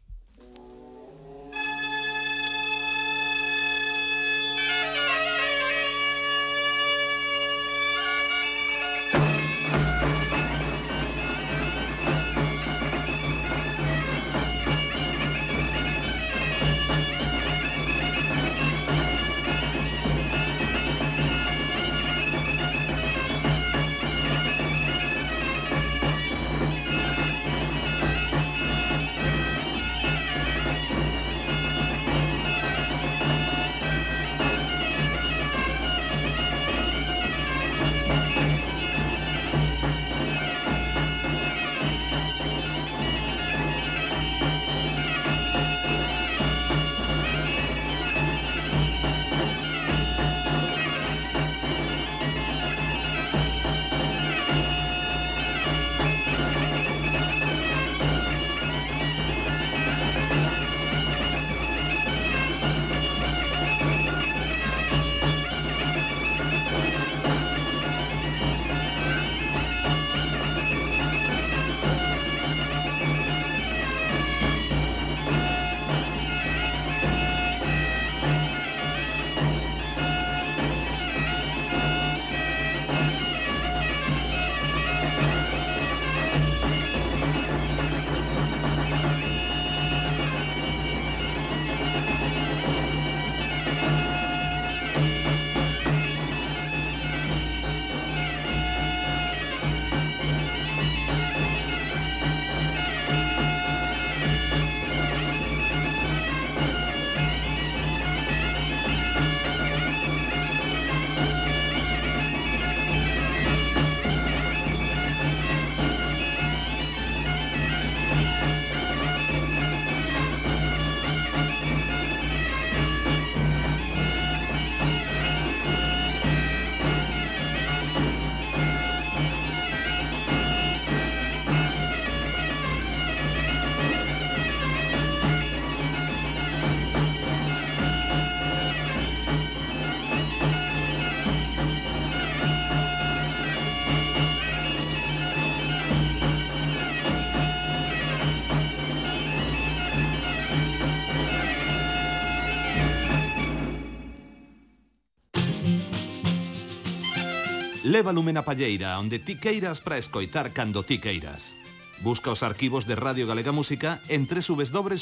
Leva lume na palleira, onde ti queiras para escoitar cando ti queiras. Busca os arquivos de Radio Galega Música en www.crtvg.es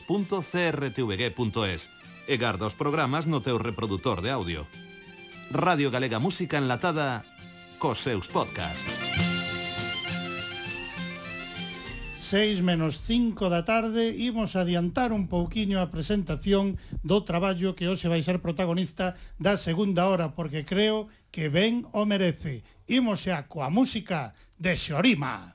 e garda os programas no teu reproductor de audio. Radio Galega Música enlatada cos seus podcast.
6 menos 5 da tarde imos adiantar un pouquiño a presentación do traballo que hoxe vai ser protagonista da segunda hora porque creo que ben o merece. Imos xa coa música de Xorima.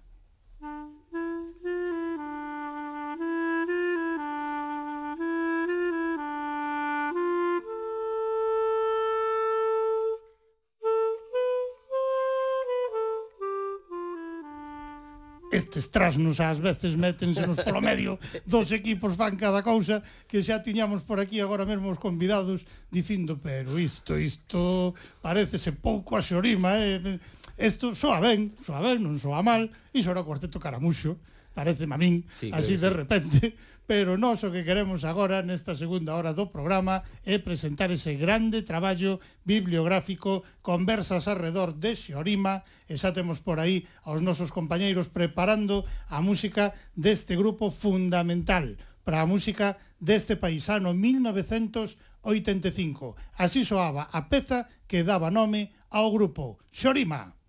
estes trasnos ás veces métensenos polo medio dos equipos fan cada cousa que xa tiñamos por aquí agora mesmo os convidados dicindo pero isto isto parecese pouco a Xorima eh? eh isto soa ben, soa ben, non soa mal iso era o cuarteto Caramuxo parece a min, sí, así de sí. repente pero nós o que queremos agora nesta segunda hora do programa é presentar ese grande traballo bibliográfico Conversas alrededor de Xorima e xa temos por aí aos nosos compañeiros preparando a música deste grupo fundamental para a música deste paisano 1985. Así soaba a peza que daba nome ao grupo Xorima.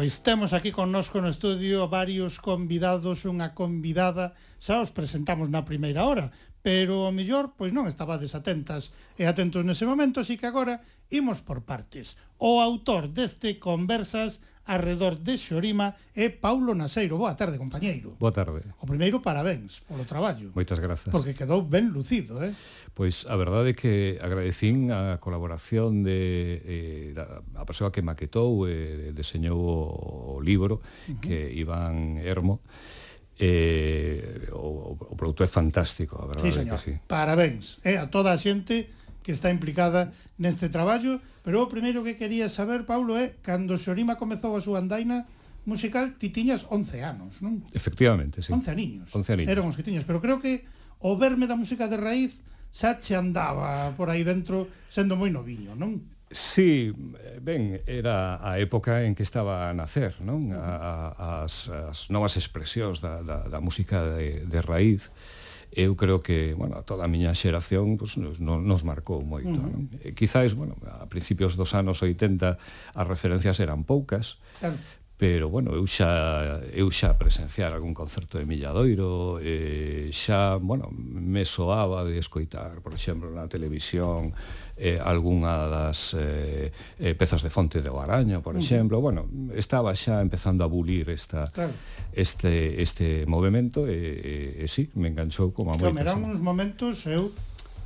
Pois temos aquí connosco no estudio varios convidados, unha convidada, xa os presentamos na primeira hora, pero o mellor pois non estabades atentas e atentos nese momento, así que agora imos por partes. O autor deste Conversas arredor de Xorima é Paulo Naseiro. Boa tarde, compañeiro.
Boa tarde.
O primeiro, parabéns polo traballo.
Moitas grazas.
Porque quedou ben lucido, eh?
Pois a verdade é que agradecín a colaboración de eh, da, a persoa que maquetou e eh, deseñou o, o libro uh -huh. que Iván Hermo eh, o, o produto é fantástico, a verdade
sí, señor.
que sí.
Parabéns eh, a toda a xente que está implicada neste traballo, pero o primeiro que quería saber, Paulo, é cando Xorima comezou a súa andaina musical ti tiñas 11 anos, non?
Efectivamente, sí.
11 aniños.
11 aniños.
Eran os que tiñas, pero creo que o verme da música de raíz xa che andaba por aí dentro sendo moi noviño, non?
Sí, ben, era a época en que estaba a nacer, non? A, a, as, as novas expresións da, da, da música de, de raíz. Eh, eu creo que, bueno, a toda a miña xeración pues, nos, nos marcou moito. Uh -huh. non? E, quizáis, bueno, a principios dos anos 80 as referencias eran poucas, claro pero bueno, eu xa eu xa presenciar algún concerto de Milladoiro, eh, xa, bueno, me soaba de escoitar, por exemplo, na televisión eh, algunha das eh, eh, pezas de Fonte de Baraño, por uh -huh. exemplo, bueno, estaba xa empezando a bulir esta claro. este este movemento e eh, eh, eh, sí, me enganchou como a
moita. Claro, eran uns momentos eu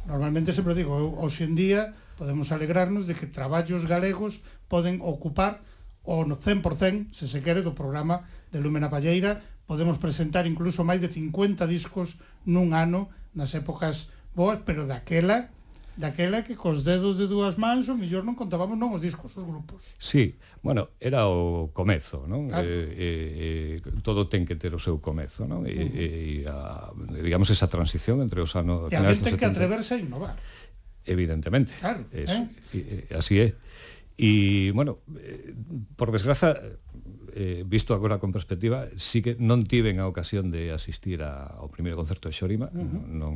normalmente sempre digo, eu, hoxe en día podemos alegrarnos de que traballos galegos poden ocupar o no 100%, se se quere, do programa de Lúmena Palleira. Podemos presentar incluso máis de 50 discos nun ano nas épocas boas, pero daquela daquela que cos dedos de dúas mans o mellor non contábamos non os discos, os grupos.
Sí, bueno, era o comezo, non? Claro. Eh, eh, eh todo ten que ter o seu comezo, non? E, uh -huh. e a, digamos esa transición entre os anos
e a gente que atreverse a innovar.
Evidentemente.
Claro,
es, eh? así é. E, bueno, eh, por desgraza, eh, visto agora con perspectiva, sí que non tiven a ocasión de asistir a, ao primeiro concerto de Xorima, uh -huh. non,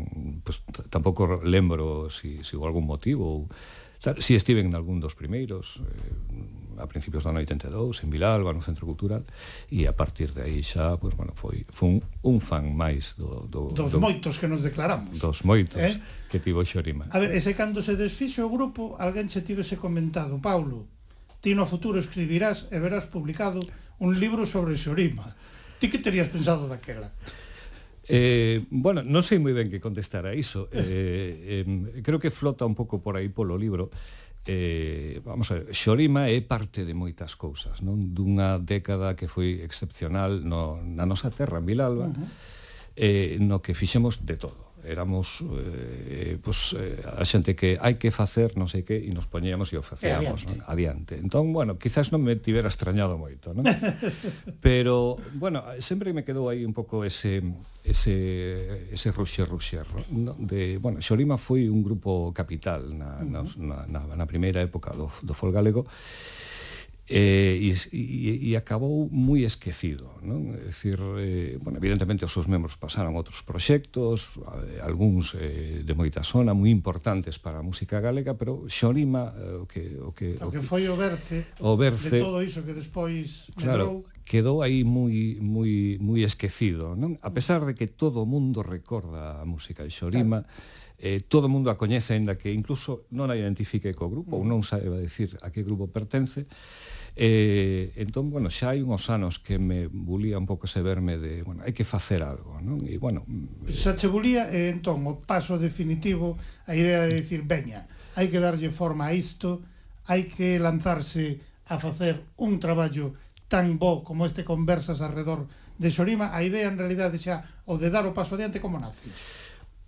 pues, tampouco lembro se si, si houve algún motivo ou Si estiven en algún dos primeiros eh, a principios do ano 82 en Vilalba, no Centro Cultural e a partir de aí xa pues, bueno, foi, foi un, un fan máis do, do,
dos do, moitos que nos declaramos
dos moitos eh? que tivo Xorima
A ver, ese cando se desfixo o grupo alguén che tivese comentado Paulo, ti no futuro escribirás e verás publicado un libro sobre Xorima Ti que terías pensado daquela?
Eh, bueno, non sei moi ben que contestar a iso. Eh, eh, creo que flota un pouco por aí polo libro. Eh, vamos a ver, Xorima é parte de moitas cousas, non? Dunha década que foi excepcional no, na nosa terra, en Vilalba, uh -huh. eh, no que fixemos de todo éramos eh, pues, eh, a xente que hai que facer non sei que e nos poñíamos e o facíamos adiante. Non? adiante entón, bueno, quizás non me tivera extrañado moito non? pero, bueno, sempre me quedou aí un pouco ese ese, ese ruxer ruxer no? de, bueno, Xolima foi un grupo capital na, uh -huh. na, na, na primeira época do, do Fol Galego eh, e, e, e acabou moi esquecido non? É dicir, eh, bueno, evidentemente os seus membros pasaron outros proxectos algúns eh, de moita zona moi importantes para a música galega pero Xorima eh, o que
o que, o que, o que foi o berce,
o berce
de todo iso que despois
claro, medrou quedou aí moi moi moi esquecido, non? A pesar de que todo o mundo recorda a música de Xorima, claro. eh todo o mundo a coñece aínda que incluso non a identifique co grupo ou mm. non saiba decir a que grupo pertence, Eh, entón, bueno, xa hai uns anos que me bulía un pouco ese verme de, bueno, hai que facer algo, non? E, bueno...
Mm, xa che bulía, e entón, o paso definitivo, a idea de dicir, veña, hai que darlle forma a isto, hai que lanzarse a facer un traballo tan bo como este conversas alrededor de Xorima, a idea en realidade xa o de dar o paso adiante como nace.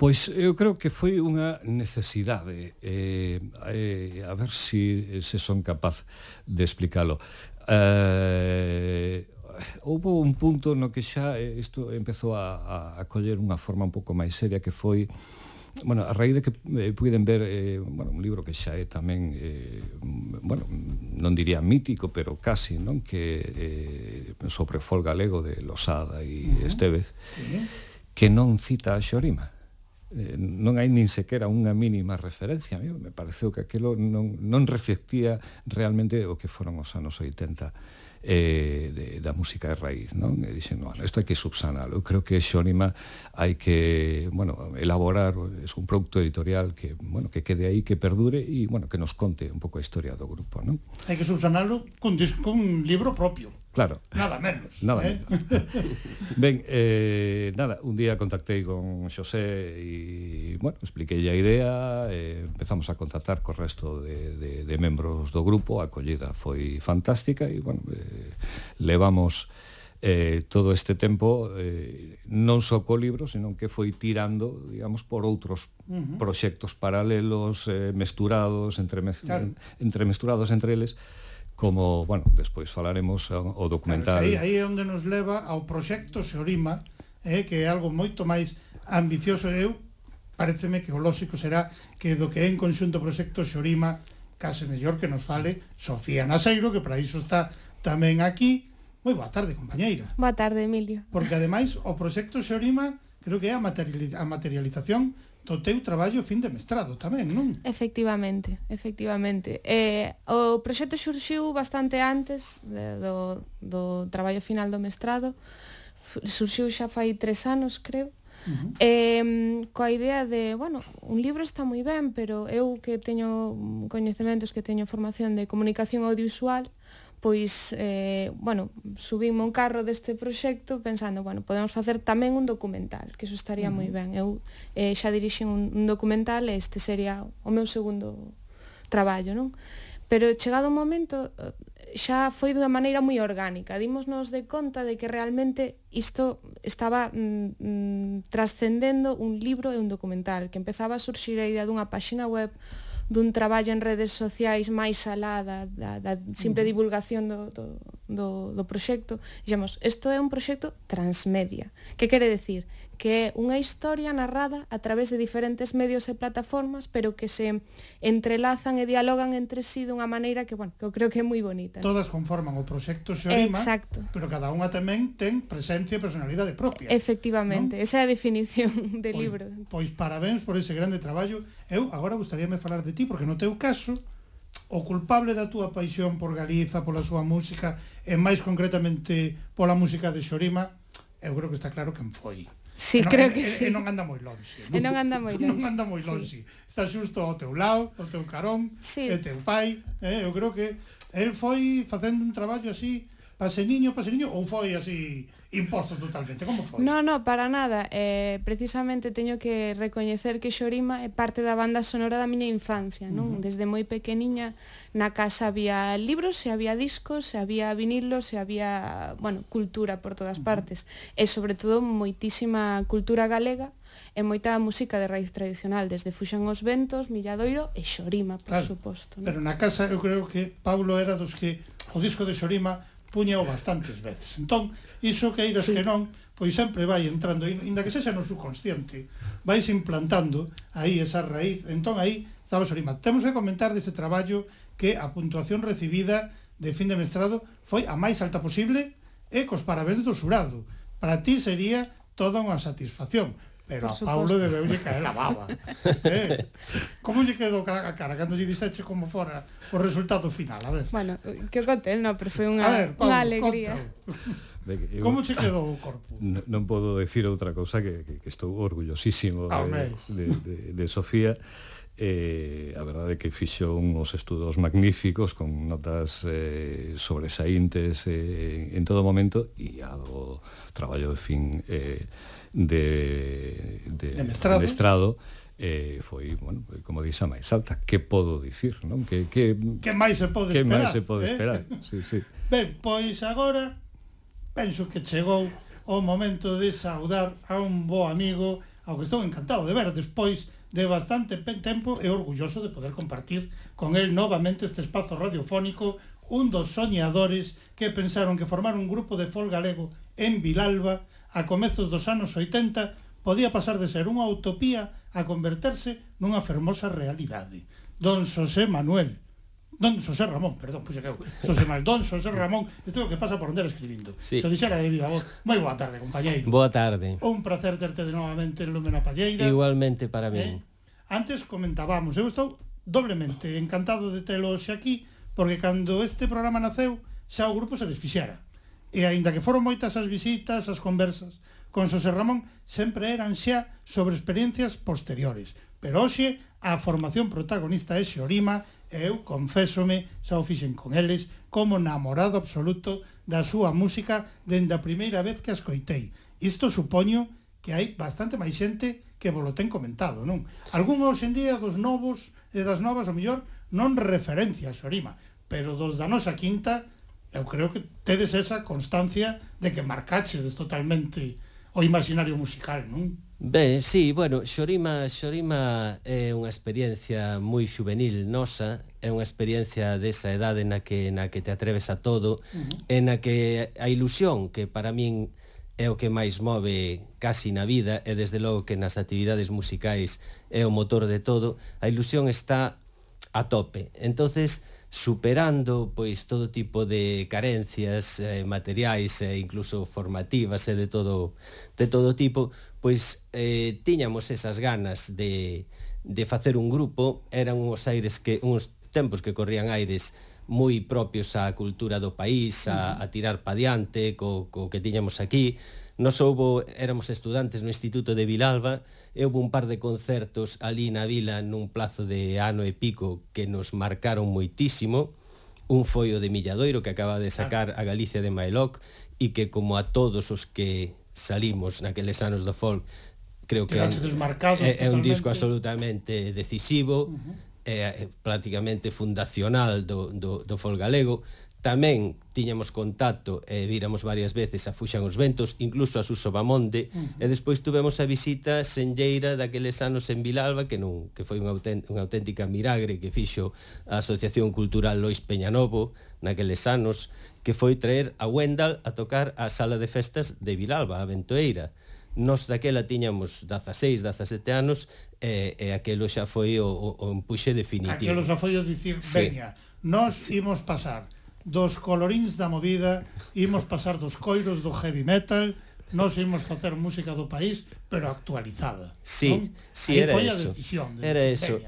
Pois eu creo que foi unha necesidade eh, eh, A ver se si, se son capaz de explicalo eh, Houve un punto no que xa eh, isto empezou a, a, a coller unha forma un pouco máis seria que foi bueno, a raíz de que eh, puiden ver eh, bueno, un libro que xa é tamén eh, bueno, non diría mítico pero casi, non? que eh, sobre o fol galego de Losada e uh -huh. Estevez sí. que non cita a Xorima eh, non hai nin sequera unha mínima referencia. A mí me pareceu que aquilo non, non reflectía realmente o que foron os anos 80 eh, de, da música de raíz, non? E dixen, bueno, isto hai que subsanalo. Eu creo que Xónima hai que, bueno, elaborar, es un produto editorial que, bueno, que quede aí, que perdure e, bueno, que nos conte un pouco a historia do grupo, non?
Hai que subsanalo con, con un libro propio.
Claro.
Nada menos.
Nada eh? menos. ben, eh, nada, un día contactei con Xosé e, bueno, expliquei a idea, eh, empezamos a contactar co resto de, de, de membros do grupo, a acollida foi fantástica e, bueno, eh, levamos eh, todo este tempo eh, non só co libro, senón que foi tirando, digamos, por outros uh -huh. proxectos paralelos, eh, mesturados, entremez... claro. entremesturados entre eles, como, bueno, despois falaremos eh, o documental.
Claro, aí, aí é onde nos leva ao proxecto Seorima, eh, que é algo moito máis ambicioso eu, pareceme que o lógico será que do que é en conxunto o proxecto Xorima case mellor que nos fale Sofía Naseiro, que para iso está tamén aquí. Moi boa tarde, compañeira.
Boa tarde, Emilio.
Porque ademais o proxecto Xorima creo que é a, materialización do teu traballo fin de mestrado tamén, non?
Efectivamente, efectivamente. Eh, o proxecto xurxiu bastante antes de, do, do traballo final do mestrado. Surxiu xa fai tres anos, creo. Uh -huh. eh, coa idea de, bueno, un libro está moi ben, pero eu que teño coñecementos, que teño formación de comunicación audiovisual, pois, eh, bueno, subíme un carro deste proxecto pensando, bueno, podemos facer tamén un documental, que eso estaría uh -huh. moi ben. Eu eh, xa dirixen un, un documental e este sería o meu segundo traballo, non? Pero chegado o momento eh, xa foi dunha maneira moi orgánica. Dimosnos de conta de que realmente isto estaba mm, mm, trascendendo un libro e un documental, que empezaba a surxir a idea dunha páxina web, dun traballo en redes sociais máis alá da, da, da simple divulgación do, do, do, do proxecto, dixemos, isto é un proxecto transmedia. Que quere decir? que é unha historia narrada a través de diferentes medios e plataformas, pero que se entrelazan e dialogan entre sí dunha maneira que, bueno, que eu creo que é moi bonita.
Todas conforman o proxecto Xorima,
Exacto.
pero cada unha tamén ten presencia e personalidade propia.
Efectivamente, ¿no? esa é a definición de
pois,
libro.
Pois parabéns por ese grande traballo. Eu agora gustaríame falar de ti, porque no teu caso, o culpable da túa paixón por Galiza, pola súa música, e máis concretamente pola música de Xorima, eu creo que está claro quen foi.
Sí,
non,
creo que e, sí.
E non anda moi longe.
Non, e non anda moi longe.
Non anda moi longe. Sí. Está xusto ao teu lado, ao teu carón,
sí.
e teu pai. Eh, eu creo que el foi facendo un traballo así, paseniño, paseniño, ou foi así imposto totalmente, como foi?
No, no, para nada. Eh, precisamente teño que recoñecer que Xorima é parte da banda sonora da miña infancia, non? Uh -huh. Desde moi pequeniña na casa había libros, se había discos, se había vinilos, se había, bueno, cultura por todas partes. Uh -huh. E sobre todo moitísima cultura galega e moita música de raíz tradicional, desde Fuxan os Ventos, Milladoiro e Xorima, por claro, suposto.
non? Pero na casa eu creo que Paulo era dos que o disco de Xorima puñao bastantes veces. Entón, iso que iras sí. que non, pois sempre vai entrando, inda que sexa no subconsciente, vais implantando aí esa raíz. Entón, aí estaba Sorima. Temos que comentar deste traballo que a puntuación recibida de fin de mestrado foi a máis alta posible e cos parabéns do xurado. Para ti sería toda unha satisfacción pero a. Paulo debeulle caer a baba. Eh? Como lle quedou a cara cando lle dixeche como fora o resultado final, a ver.
Bueno, que contel, no, pero foi unha, ver, Paulo, unha alegría.
De que eu, Como che quedou o corpo?
Non, non podo decir outra cousa que, que, que estou orgullosísimo de, de, de, de Sofía eh, a verdade é que fixo uns estudos magníficos con notas eh, sobresaíntes eh, en todo momento e a do traballo de fin eh, de, de,
de mestrado,
mestrado eh, foi, bueno, como dixa a máis alta. Que podo dicir, non? Que, que,
que máis se pode
que
esperar.
Que máis se pode
eh?
esperar, sí, sí.
Ben, pois agora penso que chegou o momento de saudar a un bo amigo ao que estou encantado de ver despois de bastante tempo e orgulloso de poder compartir con el novamente este espazo radiofónico un dos soñadores que pensaron que formar un grupo de folk galego en Vilalba a comezos dos anos 80 podía pasar de ser unha utopía a converterse nunha fermosa realidade. Don José Manuel Don José Ramón, perdón, puxa que eu José Manuel, Don José Ramón Isto é o que pasa por onde escribindo sí. Se dixera de viva voz Moi boa tarde, compañeiro
Boa tarde
Un placer terte de novamente en Lúmena Palleira
Igualmente para min eh?
Antes comentábamos Eu estou doblemente encantado de telo hoxe aquí Porque cando este programa naceu Xa o grupo se desfixera E aínda que foron moitas as visitas, as conversas con Xosé Ramón, sempre eran xa sobre experiencias posteriores. Pero hoxe a formación protagonista é Xorima e eu confésome, xa o fixen con eles, como namorado absoluto da súa música dende a primeira vez que a escoitei. Isto supoño que hai bastante máis xente que vos lo ten comentado, non? Algún hoxe en día dos novos e das novas, o mellor, non referencia a Xorima, pero dos da nosa quinta eu creo que tedes esa constancia de que marcaches totalmente o imaginario musical, non?
Ben, sí, bueno, Xorima, Xorima é unha experiencia moi juvenil nosa, é unha experiencia desa edade na que na que te atreves a todo, uh -huh. en na que a ilusión que para min é o que máis move casi na vida e desde logo que nas actividades musicais é o motor de todo, a ilusión está a tope. Entonces, superando pois todo tipo de carencias eh, materiais e eh, incluso formativas e eh, de todo de todo tipo, pois eh tiñamos esas ganas de de facer un grupo, eran uns aires que uns tempos que corrían aires moi propios á cultura do país, a, a tirar pa diante co, co que tiñamos aquí, Nos houbo, éramos estudantes no Instituto de Vilalba, e houve un par de concertos ali na vila nun plazo de ano e pico que nos marcaron moitísimo. Un foi o de Milladoiro, que acaba de sacar a Galicia de Mailoc, e que como a todos os que salimos naqueles anos do folk, creo que
é, marcados,
é, é un disco absolutamente decisivo, uh -huh. é, é prácticamente fundacional do, do, do folk galego, Tamén tiñamos contacto e eh, varias veces a Fuxan os Ventos, incluso a Suso Bamonde, uh -huh. e despois tuvemos a visita senlleira daqueles anos en Vilalba, que non que foi unha, unha auténtica miragre que fixo a Asociación Cultural Lois Peñanovo naqueles anos, que foi traer a Wendal a tocar a sala de festas de Vilalba, a Ventoeira. Nos daquela tiñamos 16, 17 anos e, e aquelo xa foi o, o, o empuxe definitivo.
Aquelo xa foi o dicir, sí. veña, nós imos pasar dos colorins da movida, imos pasar dos coiros do heavy metal, nós imos facer música do país, pero actualizada.
Sí,
non?
sí,
Aí
era
foi
eso.
a decisión. De
era eso.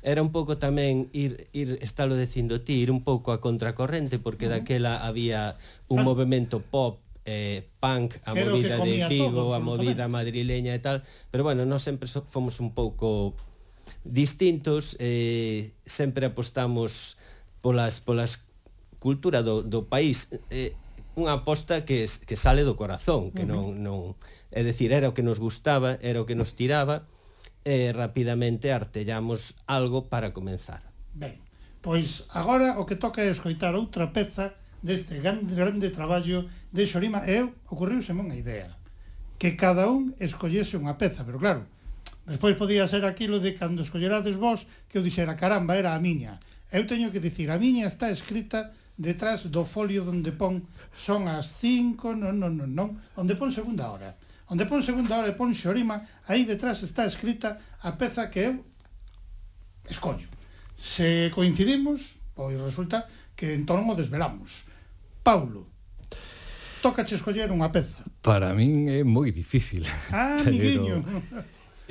Era un pouco tamén ir, ir estalo dicindo ti, ir un pouco a contracorrente, porque uh -huh. daquela había un
ah.
movimento pop eh, punk, a
Creo
movida de Vigo,
todo,
a movida madrileña e tal, pero bueno, nós sempre so, fomos un pouco distintos, eh, sempre apostamos polas polas cultura do, do país é unha aposta que, que sale do corazón, que non, non... É dicir, era o que nos gustaba, era o que nos tiraba, e rapidamente artellamos algo para comenzar.
Ben, pois agora o que toca é escoitar outra peza deste grande, grande traballo de Xorima e eu ocurriuse unha idea que cada un escollese unha peza, pero claro, despois podía ser aquilo de cando escollerades vos que eu dixera, caramba, era a miña. Eu teño que dicir, a miña está escrita detrás do folio onde pon son as 5, non, non, non, non, onde pon segunda hora. Onde pon segunda hora e pon xorima, aí detrás está escrita a peza que eu escollo. Se coincidimos, pois resulta que entón o desvelamos. Paulo, toca che escoller unha peza.
Para min é moi difícil.
Ah,
pero...
amiguinho.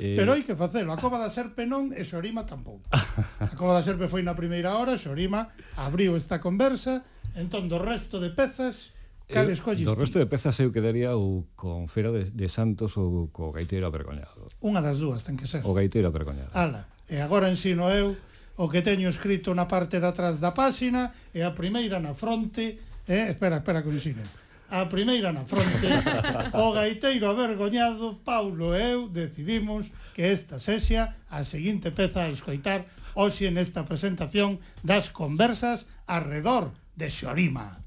Eh...
Pero hai que facelo, a Cova da Serpe non e Xorima tampouco. A Cova da Serpe foi na primeira hora, Xorima abriu esta conversa, entón do resto de pezas Cal escolles
Do resto de pezas eu quedaría ou con Fera de, de Santos ou co Gaiteiro Avergoñado.
Unha das dúas ten que ser.
O Gaiteiro Avergoñado.
Ala, e agora ensino eu o que teño escrito na parte de atrás da páxina e a primeira na fronte, eh, espera, espera que ensino a primeira na fronte, o gaiteiro avergoñado Paulo e eu decidimos que esta sexa a seguinte peza a escoitar hoxe nesta presentación das conversas arredor de Xorima.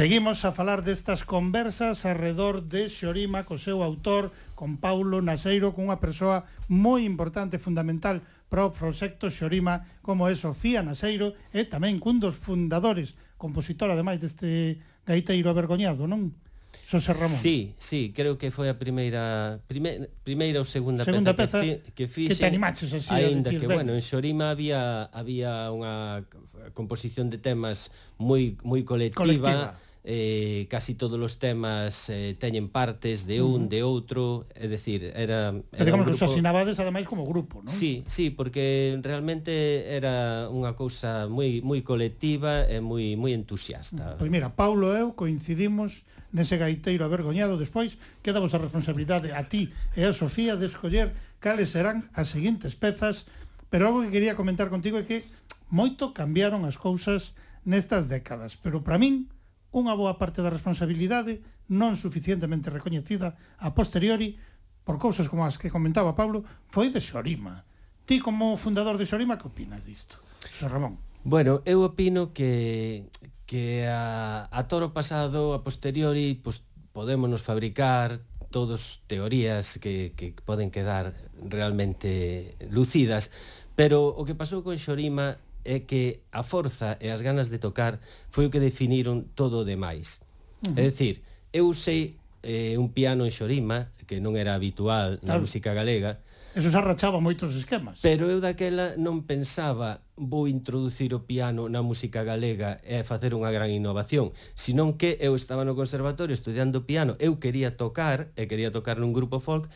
Seguimos a falar destas conversas arredor de Xorima co seu autor, con Paulo Naseiro, con unha persoa moi importante, fundamental para o proxecto Xorima, como é Sofía Naseiro, e tamén cun dos fundadores, compositor, ademais deste gaiteiro avergoñado, non? Xosé Ramón.
Sí, sí, creo que foi a primeira primeira, primeira ou segunda,
segunda
peza,
peza
que, que fixen.
Que te animaches así
Ainda
decir,
que,
ben.
bueno, en Xorima había había unha composición de temas moi moi colectiva,
colectiva
eh, casi todos os temas eh, teñen partes de un, de outro, é dicir, era... era
digamos
un grupo...
que os asinabades ademais como grupo, non?
Sí, sí, porque realmente era unha cousa moi moi colectiva e moi moi entusiasta.
Pois pues mira, Paulo e eu coincidimos nese gaiteiro avergoñado despois queda vos a responsabilidade a ti e a Sofía de escoller cales serán as seguintes pezas pero algo que quería comentar contigo é que moito cambiaron as cousas nestas décadas pero para min unha boa parte da responsabilidade non suficientemente recoñecida a posteriori por cousas como as que comentaba Pablo foi de Xorima. Ti como fundador de Xorima que opinas disto? Xo Ramón.
Bueno, eu opino que que a, a toro pasado a posteriori pues, podémonos fabricar todos teorías que, que poden quedar realmente lucidas, pero o que pasou con Xorima é que a forza e as ganas de tocar foi o que definiron todo o demais. Uh -huh. É dicir, eu usei eh, un piano en xorima, que non era habitual na
claro.
música galega,
Eso xa rachaba moitos esquemas.
Pero eu daquela non pensaba vou introducir o piano na música galega e facer unha gran innovación, senón que eu estaba no conservatorio estudiando piano, eu quería tocar, e quería tocar nun grupo folk,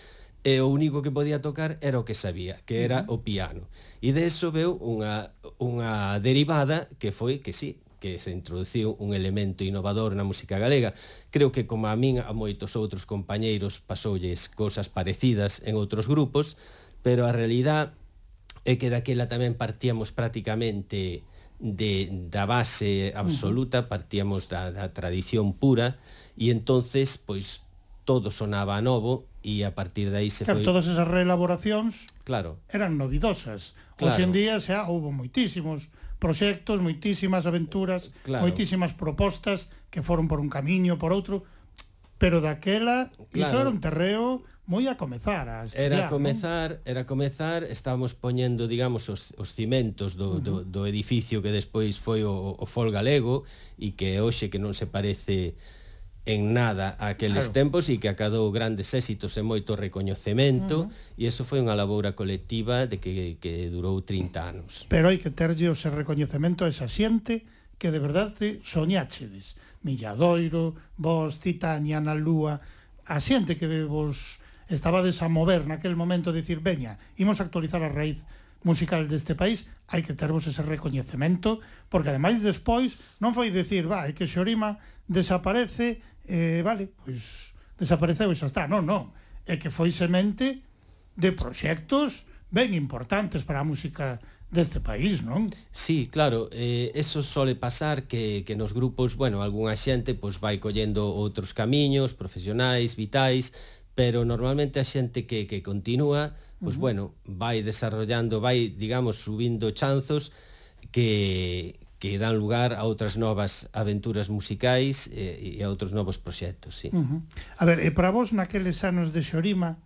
e o único que podía tocar era o que sabía, que era o piano. E de eso veu unha, unha derivada que foi que sí, que se introduciu un elemento innovador na música galega. Creo que como a min a moitos outros compañeiros pasoulles cousas parecidas en outros grupos, pero a realidad é que daquela tamén partíamos prácticamente de, da base absoluta, partíamos da, da tradición pura, e entonces pois todo sonaba novo, e a partir de aí se
claro,
foi...
Todas esas reelaboracións
claro.
eran novidosas.
Claro.
Hoxe en día xa houve moitísimos proxectos, moitísimas aventuras,
claro.
moitísimas propostas que foron por un camiño, por outro, pero daquela
claro.
iso era un terreo moi a comezar a estudiar,
Era comezar, era comezar, estábamos poñendo, digamos, os, os cimentos do, uh -huh. do, do edificio que despois foi o, o Fol Galego e que hoxe que non se parece en nada aqueles
claro.
tempos e que acadou grandes éxitos e moito recoñecemento uh -huh. e eso foi unha laboura colectiva de que, que durou 30 anos.
Pero hai que terlle o ese recoñecemento a esa xente que de verdade soñáchedes. Milladoiro, vos, Titania, na Lúa, a xente que vos estabades a mover naquel momento, de dicir, veña, imos actualizar a raíz musical deste país, hai que tervos ese recoñecemento, porque ademais despois non foi dicir, va, que Xorima desaparece eh, vale, pois desapareceu e xa está. Non, non, é que foi semente de proxectos ben importantes para a música deste país, non?
Sí, claro, eh, eso sole pasar que, que nos grupos, bueno, algunha xente pois vai collendo outros camiños profesionais, vitais, pero normalmente a xente que, que continúa, pois uh -huh. bueno, vai desarrollando, vai, digamos, subindo chanzos que, que dan lugar a outras novas aventuras musicais e, e a outros novos proxectos, sí.
Uh -huh. A ver, e para vos naqueles anos de Xorima,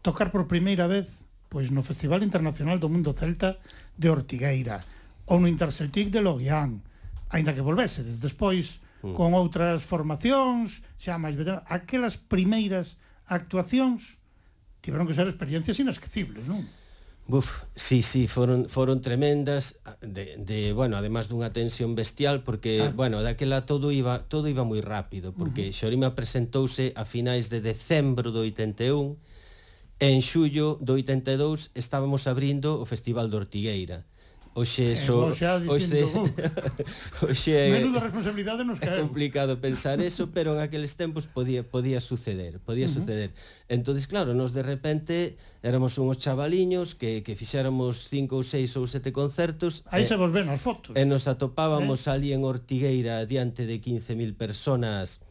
tocar por primeira vez pois no Festival Internacional do Mundo Celta de Ortigueira ou no Interceltic de Loguián, aínda que volvesedes despois
uh.
con outras formacións, xa máis aquelas primeiras actuacións tiveron que ser experiencias inesquecibles, non?
Buf, sí, sí, foron, foron tremendas de, de, bueno, además dunha tensión bestial porque, ah. bueno, daquela todo iba todo iba moi rápido porque uh -huh. Xorima presentouse a finais de decembro do 81 e en xullo do 82 estábamos abrindo o Festival de Ortigueira. Uh
Oxe,
so,
eh,
oxe, oxe,
menuda responsabilidade nos caeu.
É complicado pensar eso, pero en aqueles tempos podía podía suceder, podía uh -huh. suceder. Entonces, claro, nos de repente éramos unhos chavaliños que que fixéramos cinco ou seis ou sete concertos.
Aí se vos ven as fotos.
E nos atopábamos eh? ali en Ortigueira diante de 15.000 personas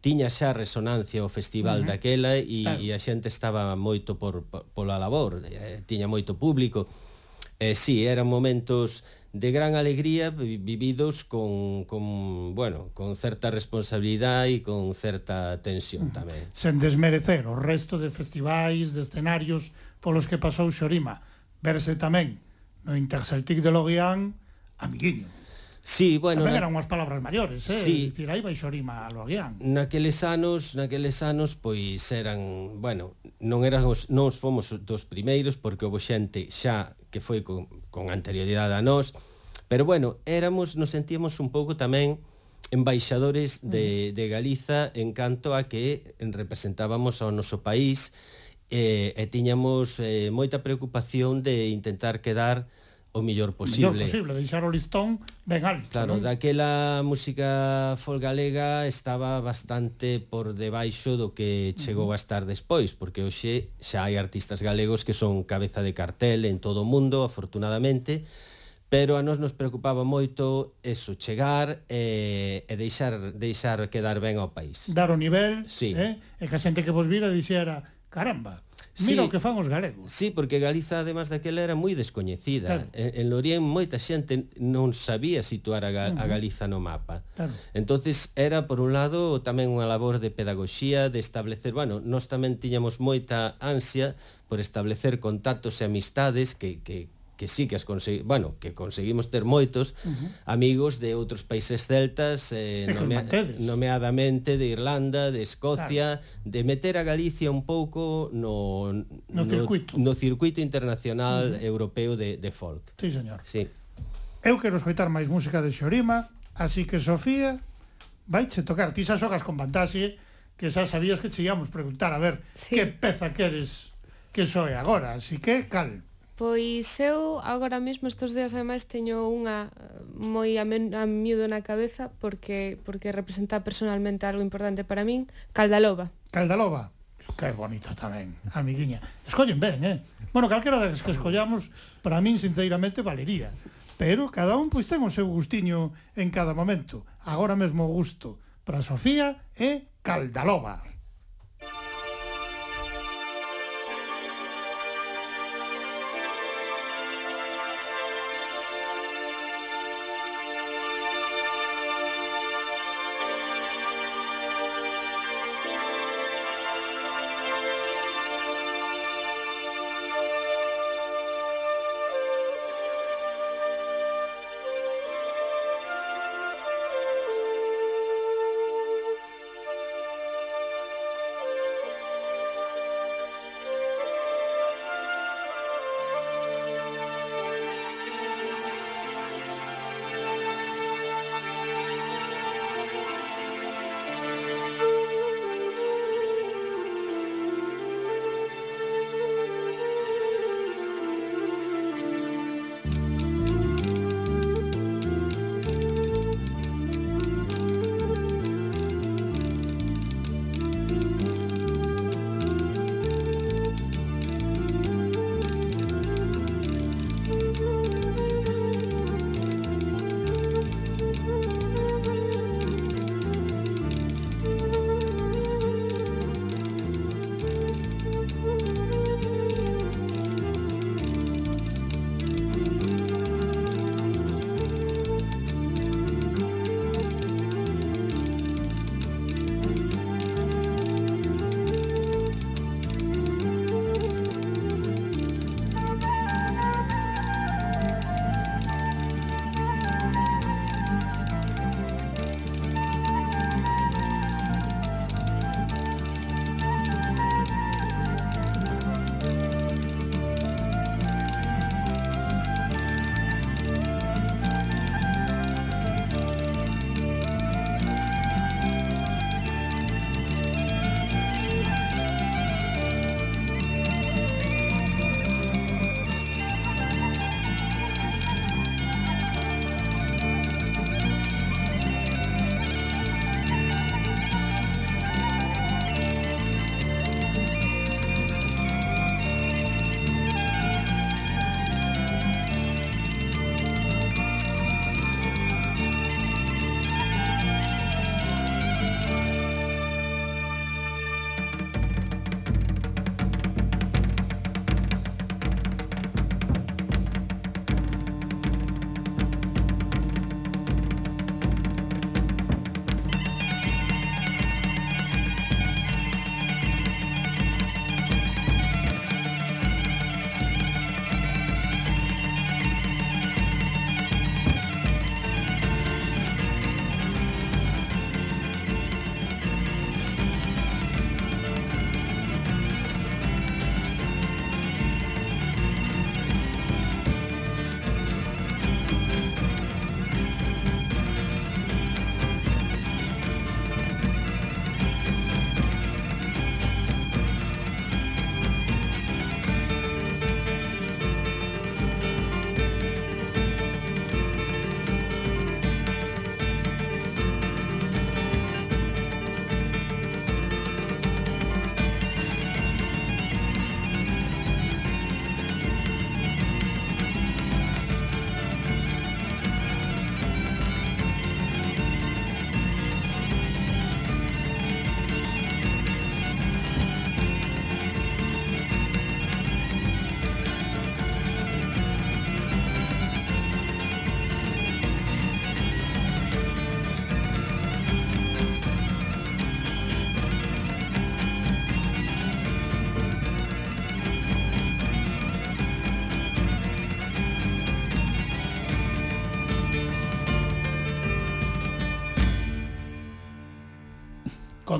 tiña xa resonancia o festival uh -huh. daquela e,
claro.
e a xente estaba moito por, por pola labor, eh, tiña moito público. Eh, sí, eran momentos de gran alegría vividos con, con, bueno, con certa responsabilidade e con certa tensión tamén.
Sen desmerecer o resto de festivais, de escenarios polos que pasou Xorima, verse tamén no Interceltic de Loguián, amiguinho.
Sí, bueno,
tamén eran unhas palabras maiores, eh?
Sí.
Dicir, aí vai Xorima a Loguián.
Naqueles anos, naqueles anos pois eran, bueno, non eran os, non os fomos dos primeiros porque houve xente xa que foi con, con anterioridade a nós, pero bueno, éramos, nos sentíamos un pouco tamén embaixadores de, mm. de Galiza en canto a que representábamos ao noso país eh, e tiñamos eh, moita preocupación de intentar quedar o mellor posible.
Mellor posible, deixar o listón ben alto.
Claro,
non?
daquela música folk galega estaba bastante por debaixo do que chegou a estar despois, porque hoxe xa hai artistas galegos que son cabeza de cartel en todo o mundo, afortunadamente, pero a nós nos preocupaba moito eso, chegar e, e deixar deixar quedar ben ao país.
Dar o nivel,
sí.
eh? e que a xente que vos vira dixera, caramba,
Sí, Mira
o que fan os galegos.
Sí, porque Galiza, además daquela, era moi descoñecida.
Claro.
En, en Lorien moita xente non sabía situar a, Ga uh -huh. a Galiza no mapa.
Claro.
entonces era, por un lado, tamén unha labor de pedagogía, de establecer... Bueno, nós tamén tiñamos moita ansia por establecer contactos e amistades que, que, que sí que as consegui, bueno, que conseguimos ter moitos uh -huh. amigos de outros países celtas, eh,
nomea,
nomeadamente de Irlanda, de Escocia, claro. de meter a Galicia un pouco no
no, circuito,
no circuito internacional uh -huh. europeo de de folk.
Sí, señor.
Sí.
Eu quero escoitar máis música de Xorima, así que Sofía vaiche tocar, ti xa xogas con fantasía que xa sabías que che íamos preguntar, a ver,
sí.
que peza queres que soe agora, así que cal.
Pois eu agora mesmo estes días ademais teño unha eh, moi a, men, a miúdo na cabeza porque porque representa personalmente algo importante para min, Caldaloba.
Caldaloba. Que bonita tamén, amiguiña. Escollen ben, eh? Bueno, calquera das que escollamos, para min, sinceramente, valería. Pero cada un pois ten o seu gustiño en cada momento. Agora mesmo o gusto para Sofía e Caldaloba.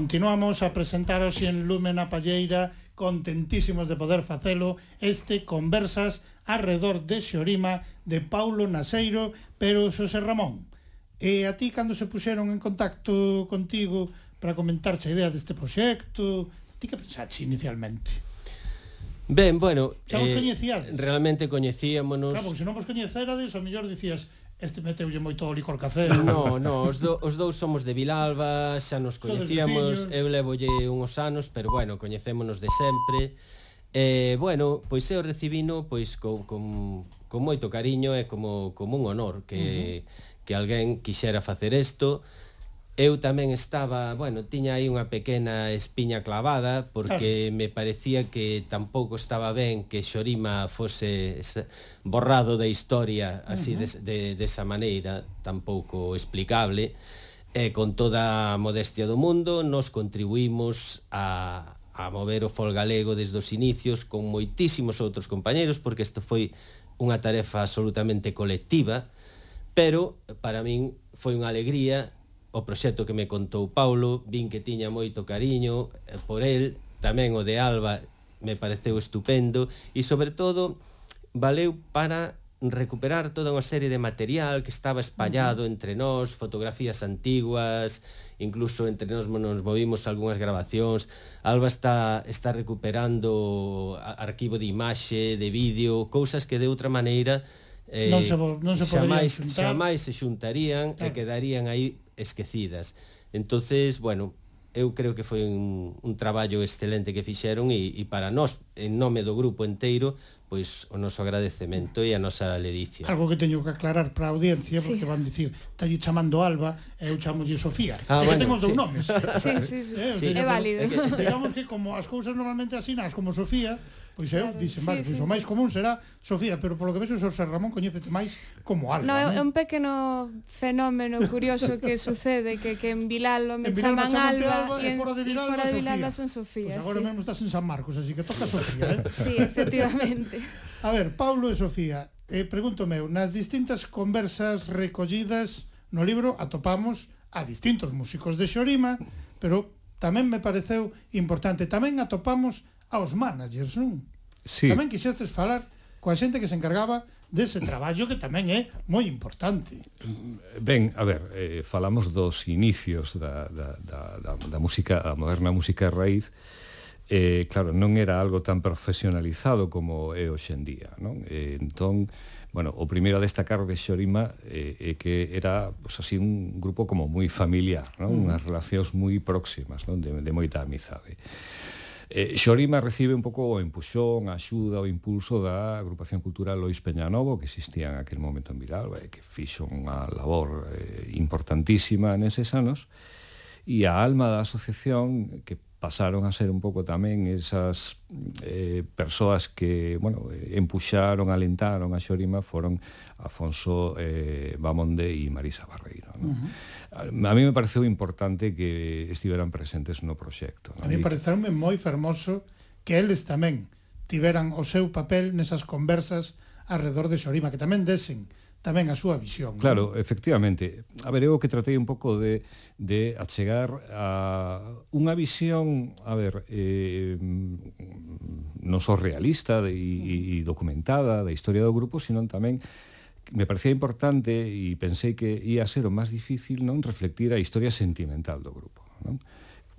Continuamos a presentar hoxe en Lumen a Palleira contentísimos de poder facelo este Conversas arredor de Xorima de Paulo Naseiro pero Xosé Ramón e a ti cando se puxeron en contacto contigo para comentarche a idea deste proxecto ti que pensaste inicialmente?
Ben, bueno,
xa vos eh, coñecíades?
Realmente coñecíamonos...
Claro, se non vos coñecerades, ao mellor dicías, Este meteulle moito o licor café.
No, no, os, do, os dous somos de Vilalba, xa nos coñecíamos, eu levolle uns anos, pero bueno, coñecémonos de sempre. Eh, bueno, pois eu recibino pois co, con, con moito cariño e como, como un honor que, uh -huh. que alguén quixera facer isto. Eu tamén estaba, bueno, tiña aí unha pequena espiña clavada porque claro. me parecía que tampouco estaba ben que Xorima fose borrado da historia así uh -huh. de, de, desa maneira, tampouco explicable. E con toda a modestia do mundo nos contribuímos a, a mover o fol galego desde os inicios con moitísimos outros compañeros porque isto foi unha tarefa absolutamente colectiva, pero para min foi unha alegría o proxecto que me contou Paulo, vin que tiña moito cariño eh, por el, tamén o de Alba me pareceu estupendo e sobre todo valeu para recuperar toda unha serie de material que estaba espallado entre nós, fotografías antiguas, incluso entre nós nos movimos algunhas grabacións. Alba está está recuperando arquivo de imaxe, de vídeo, cousas que de outra maneira eh,
non se, non se
xamais,
xuntar.
xamais se xuntarían claro. e quedarían aí esquecidas. Entonces, bueno, eu creo que foi un, un traballo excelente que fixeron e, e para nós, en nome do grupo inteiro, pois o noso agradecemento e a nosa ledicia.
Algo que teño que aclarar para a audiencia,
sí.
porque van dicir, talle chamando Alba, eu chamolle Sofía.
Ah,
e
bueno,
temos dous
sí.
nomes.
Sí, sí, sí.
Eh,
sí.
é válido.
Digamos que como as cousas normalmente asinas como Sofía, Pois eu
claro.
dixen, vale,
sí,
pois
sí, o
máis común será Sofía, pero polo que vexo, Xosé Ramón coñecete máis como Alba.
No, é un pequeno fenómeno curioso que sucede que que en Vilalba me
en Vilalba
chaman Alba,
Alba e,
en,
fora de Vilalba,
fora de Vilalba son Sofía.
Pois agora
sí.
mesmo estás en San Marcos, así que toca Sofía, eh?
sí, efectivamente.
A ver, Paulo e Sofía, eh, pregúntome, nas distintas conversas recollidas no libro atopamos a distintos músicos de Xorima, pero tamén me pareceu importante, tamén atopamos aos managers, non?
sí.
tamén quixestes falar coa xente que se encargaba dese mm. traballo que tamén é moi importante.
Mm, ben, a ver, eh, falamos dos inicios da, da, da, da, da música, a moderna música raíz, eh, claro, non era algo tan profesionalizado como é hoxendía, non? Eh, entón, bueno, o primeiro a destacar de Xorima eh, é eh, eh, que era pues, así un grupo como moi familiar, non? Mm. unhas relacións moi próximas, non? De, de moita amizade. Eh, Eh, Xorima recibe un pouco o empuxón, a axuda, o impulso da agrupación cultural Lois Peñanovo que existía en aquel momento en Vilalba e eh, que fixo unha labor eh, importantísima neses anos e a alma da asociación que pasaron a ser un pouco tamén esas eh, persoas que, bueno, eh, empuxaron, alentaron a Xorima foron Afonso eh, Bamonde e Marisa Barreiro, ¿no? Uh -huh a mí me pareceu importante que estiveran presentes no proxecto.
A mí pareceume moi fermoso que eles tamén tiveran o seu papel nesas conversas alrededor de Xorima, que tamén desen tamén a súa visión.
Claro, efectivamente. A ver, eu que tratei un pouco de, de achegar a unha visión, a ver, eh, non só realista e, e documentada da historia do grupo, sino tamén me parecía importante e pensei que ia ser o máis difícil non reflectir a historia sentimental do grupo. Non?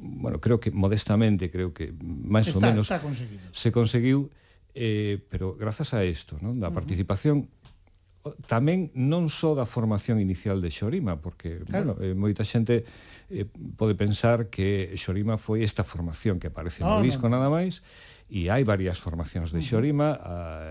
Bueno, creo que modestamente, creo que máis ou menos
está conseguido.
se conseguiu, eh, pero grazas a isto, non? da uh -huh. participación tamén non só da formación inicial de Xorima, porque
claro.
bueno, eh, moita xente eh, pode pensar que Xorima foi esta formación que aparece
no,
no disco
no.
nada máis, e hai varias formacións de Xorima,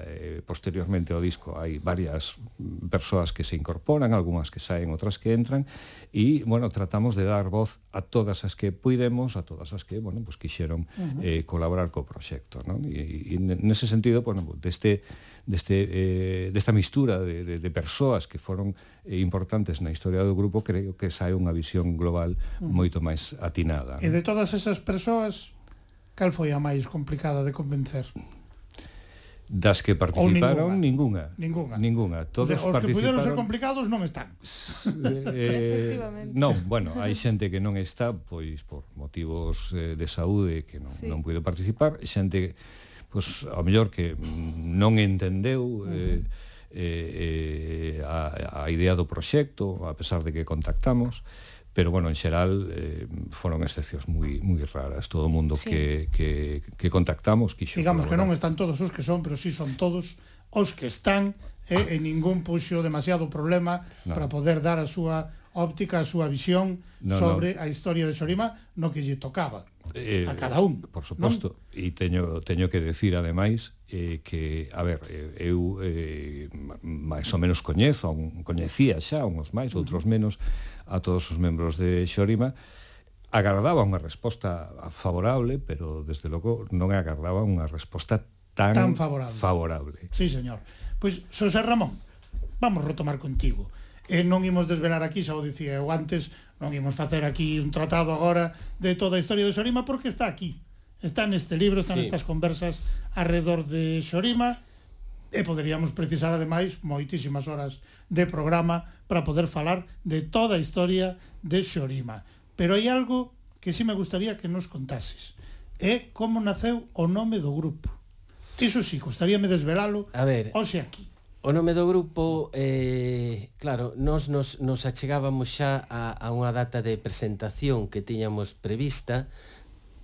eh, posteriormente ao disco hai varias persoas que se incorporan, algunhas que saen, outras que entran, e, bueno, tratamos de dar voz a todas as que puidemos, a todas as que, bueno, pues quixeron uh -huh. eh, colaborar co proxecto, non? E, e nese sentido, bueno, deste deste, eh, desta mistura de, de, de persoas que foron eh, importantes na historia do grupo, creo que sae unha visión global moito máis atinada.
E de todas esas persoas, Cal foi a máis complicada de convencer?
Das que participaron,
ninguna.
Ninguna.
ninguna.
ninguna. Todos
os participaron... que puderon ser complicados non están.
Eh,
Efectivamente.
Non, bueno, hai xente que non está pois por motivos eh, de saúde que non,
sí.
non puido participar, xente pois ao mellor que non entendeu uh eh, -huh. eh, eh, a, a idea do proxecto, a pesar de que contactamos. Uh pero bueno, en xeral eh, foron excepcións moi moi raras, todo o mundo
sí.
que, que, que contactamos quixo
Digamos que non están todos os que son, pero si sí son todos os que están eh, ah. e ningún puxo demasiado problema
no.
para poder dar a súa óptica, a súa visión
no,
sobre no. a historia de Sorima no que lle tocaba
eh,
a cada un.
Por suposto, e teño teño que decir ademais eh, que, a ver, eh, eu eh, máis ou menos coñezo, un, coñecía xa uns máis, outros menos, a todos os membros de Xorima, agardaba unha resposta favorable, pero, desde logo, non agardaba unha resposta tan,
tan favorable.
favorable.
Sí, señor. Pois, Xosé Ramón, vamos retomar contigo. E non imos desvelar aquí, xa o dicía eu antes, non imos facer aquí un tratado agora de toda a historia de Xorima porque está aquí. Está neste libro, están
sí.
estas conversas arredor de Xorima e poderíamos precisar ademais moitísimas horas de programa para poder falar de toda a historia de Xorima. Pero hai algo que si sí me gustaría que nos contases. É como naceu o nome do grupo. Iso sí, gustaríame desvelalo.
A ver,
hoxe aquí.
O nome do grupo, eh, claro, nós nos, nos achegábamos xa a, a unha data de presentación que tiñamos prevista,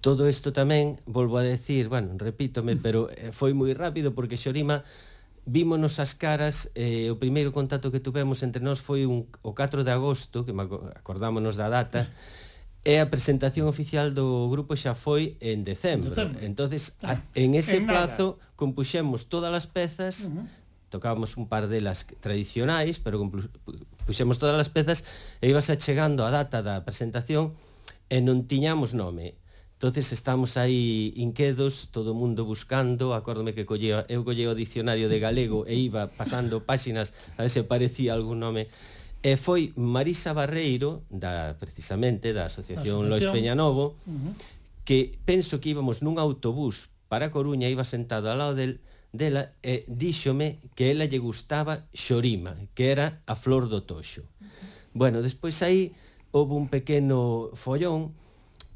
Todo isto tamén, volvo a decir, bueno, repítome, pero eh, foi moi rápido porque Xorima vímonos as caras, eh, o primeiro contacto que tuvemos entre nós foi un, o 4 de agosto, que acordámonos da data, e a presentación oficial do grupo xa foi en decembro.
decembro.
Entonces,
ah,
en ese
en
plazo nada. compuxemos todas as pezas, uh -huh tocábamos un par delas tradicionais, pero puxemos todas as pezas e ibas achegando a data da presentación e non tiñamos nome. Entonces estamos aí inquedos, todo o mundo buscando, acórdome que collea, eu collea o dicionario de galego e iba pasando páxinas a ver se aparecía algún nome. E foi Marisa Barreiro, da, precisamente da Asociación,
Asociación.
Lois Peñanovo,
uh -huh.
que penso que íbamos nun autobús para Coruña, iba sentado ao lado del, dela e díxome que ela lle gustaba xorima, que era a flor do toxo. Uh -huh. Bueno, despois aí houve un pequeno follón,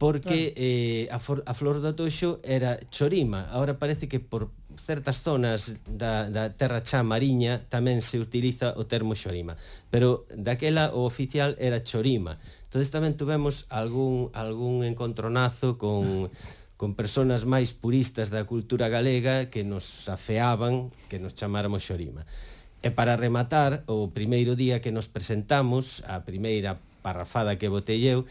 porque eh, a, for, a flor do toxo era chorima. Ahora parece que por certas zonas da, da terra chá mariña tamén se utiliza o termo xorima. Pero daquela o oficial era chorima. Entón tamén tuvemos algún, algún encontronazo con con personas máis puristas da cultura galega que nos afeaban que nos chamáramos xorima. E para rematar, o primeiro día que nos presentamos, a primeira parrafada que botei eu,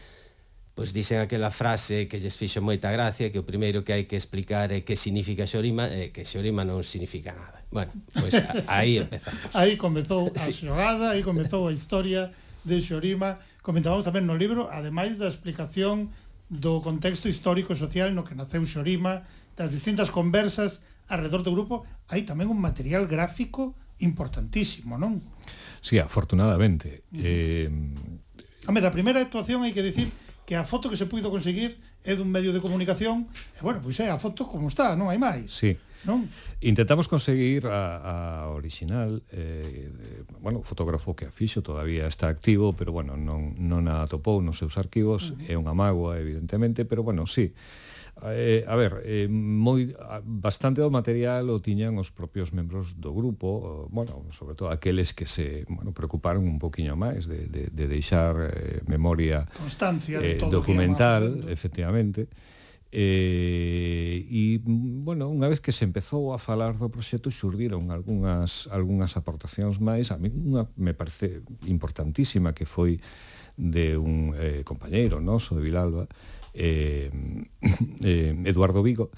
pois dicen aquela frase que lles fixo moita gracia, que o primeiro que hai que explicar é que significa xorima, e que xorima non significa nada. Bueno, pois aí empezamos.
aí comezou a xogada, aí comezou a historia de xorima. Comentábamos tamén no libro, ademais da explicación do contexto histórico e social no que naceu xorima, das distintas conversas alrededor do grupo, hai tamén un material gráfico importantísimo, non?
Sí, afortunadamente. Eh...
Home, da primeira actuación hai que dicir que a foto que se puido conseguir é dun medio de comunicación, e bueno, pois é a foto como está, non hai máis.
Sí.
Non?
Intentamos conseguir a, a original, eh, bueno, o fotógrafo que a fixo todavía está activo, pero bueno, non, non a atopou nos seus arquivos, uh -huh. é unha mágoa, evidentemente, pero bueno, sí. Eh, a ver, eh, moi, bastante do material o tiñan os propios membros do grupo, bueno, sobre todo aqueles que se bueno, preocuparon un poquinho máis de, de, de deixar eh, memoria
Constancia
eh,
de todo
documental,
que
efectivamente. Eh, e, bueno, unha vez que se empezou a falar do proxecto xurdiron algunhas, algunhas aportacións máis a mí unha me parece importantísima que foi de un eh, compañeiro noso de Vilalba eh, eh, Eduardo Vigo,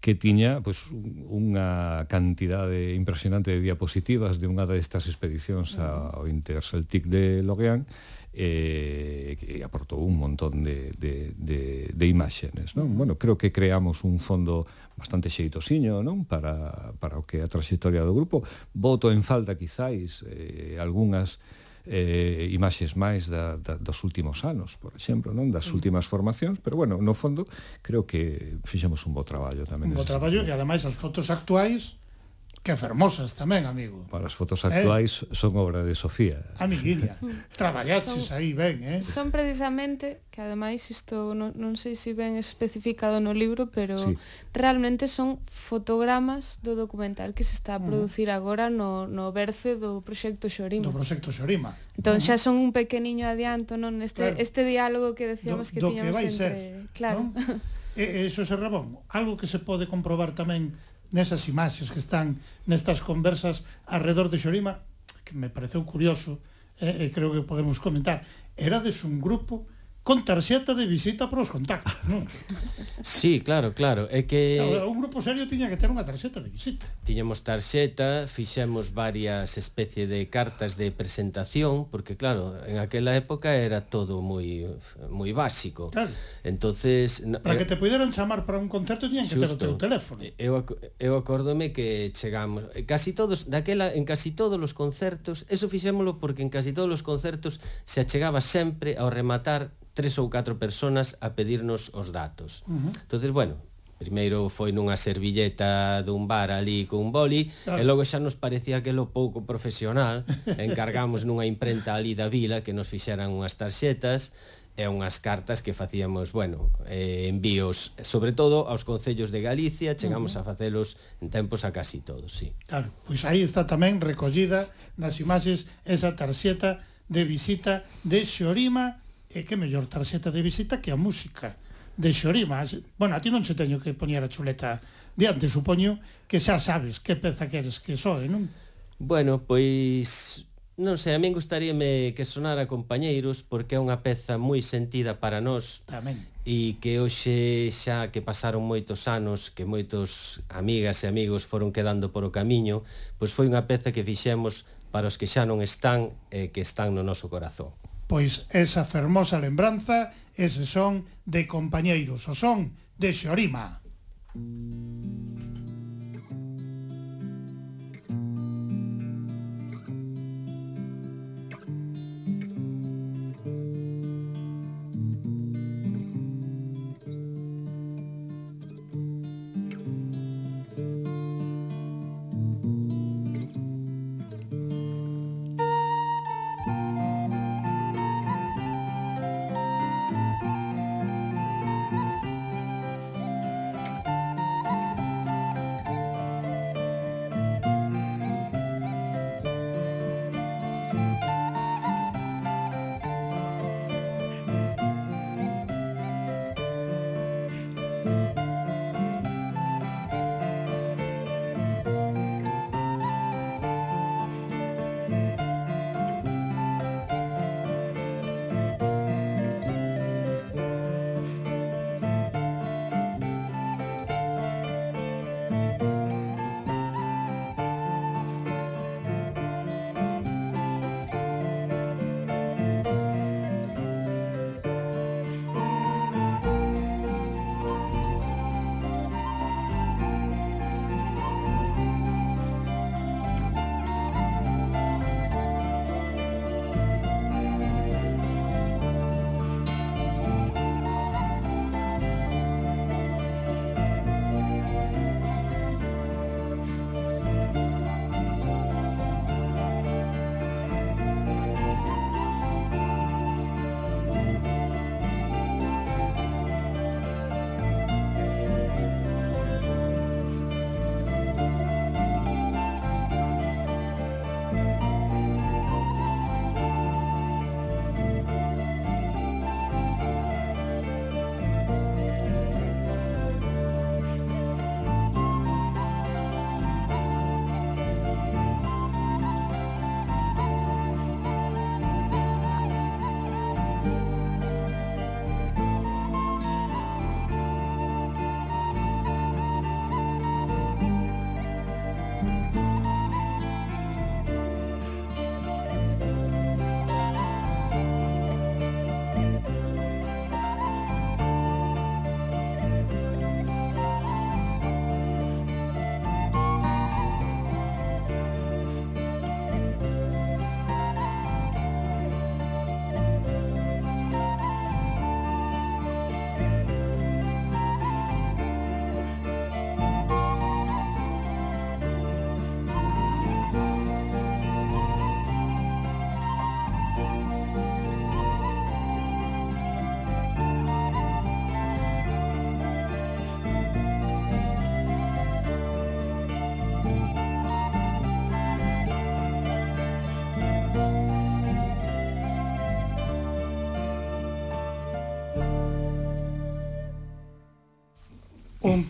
que tiña pois, unha cantidade impresionante de diapositivas de unha destas expedicións ao Interceltic de Lorient eh, que aportou un montón de, de, de, de imáxenes. Non? Bueno, creo que creamos un fondo bastante xeitosiño non? Para, para o que é a trayectoria do grupo. Voto en falta, quizáis, eh, algunhas eh, imaxes máis da, da, dos últimos anos, por exemplo, non das últimas formacións, pero bueno, no fondo creo que fixemos un bo traballo tamén.
Un bo traballo e ademais as fotos actuais que fermosas tamén, amigo.
Para as fotos eh? actuais eh? son obra de Sofía.
Amiguinha, traballaches aí ben, eh?
Son precisamente, que ademais isto non, non sei se si ben especificado no libro, pero
sí.
realmente son fotogramas do documental que se está a producir agora no, no berce do proxecto Xorima.
Do proxecto Xorima.
Entón xa son un pequeniño adianto, non? Este,
claro.
este diálogo que decíamos do, que
do
tiñamos
que vai
entre...
Ser,
claro.
Non? E, e, Xosé Rabón, algo que se pode comprobar tamén nesas imaxes que están nestas conversas alrededor de Xorima, que me pareceu curioso, eh, e creo que podemos comentar, erades un grupo con tarxeta de visita para os contactos, non?
Sí, claro, claro, é que
un grupo serio tiña que ter unha tarxeta de visita.
Tiñemos tarxeta, fixemos varias especie de cartas de presentación, porque claro, en aquela época era todo moi moi básico.
Claro.
Entonces,
para
eu...
que te puderan chamar para un concerto tiñan que Justo. ter o teu teléfono.
Eu eu acórdome que chegamos, eh, casi todos daquela en casi todos os concertos, eso fixémolo porque en casi todos os concertos se achegaba sempre ao rematar tres ou catro personas a pedirnos os datos. Uh -huh. Entonces, bueno, Primeiro foi nunha servilleta dun bar ali cun boli
claro.
e logo xa nos parecía que lo pouco profesional encargamos nunha imprenta ali da vila que nos fixeran unhas tarxetas e unhas cartas que facíamos, bueno, eh, envíos, sobre todo aos concellos de Galicia, chegamos uh -huh. a facelos en tempos a casi todos, sí.
Claro, pois aí está tamén recollida nas imaxes esa tarxeta de visita de Xorima e que mellor tarxeta de visita que a música de Xorima. Bueno, a ti non se teño que poñer a chuleta diante, supoño que xa sabes que peza queres que soe, non?
Bueno, pois Non sei, a min gustaríame que sonara Compañeiros porque é unha peza moi sentida para nós
Tamén
E que hoxe xa que pasaron moitos anos Que moitos amigas e amigos foron quedando por o camiño Pois foi unha peza que fixemos para os que xa non están E que están no noso corazón
Pois esa fermosa lembranza, ese son de compañeiros, o son de Xorima. Música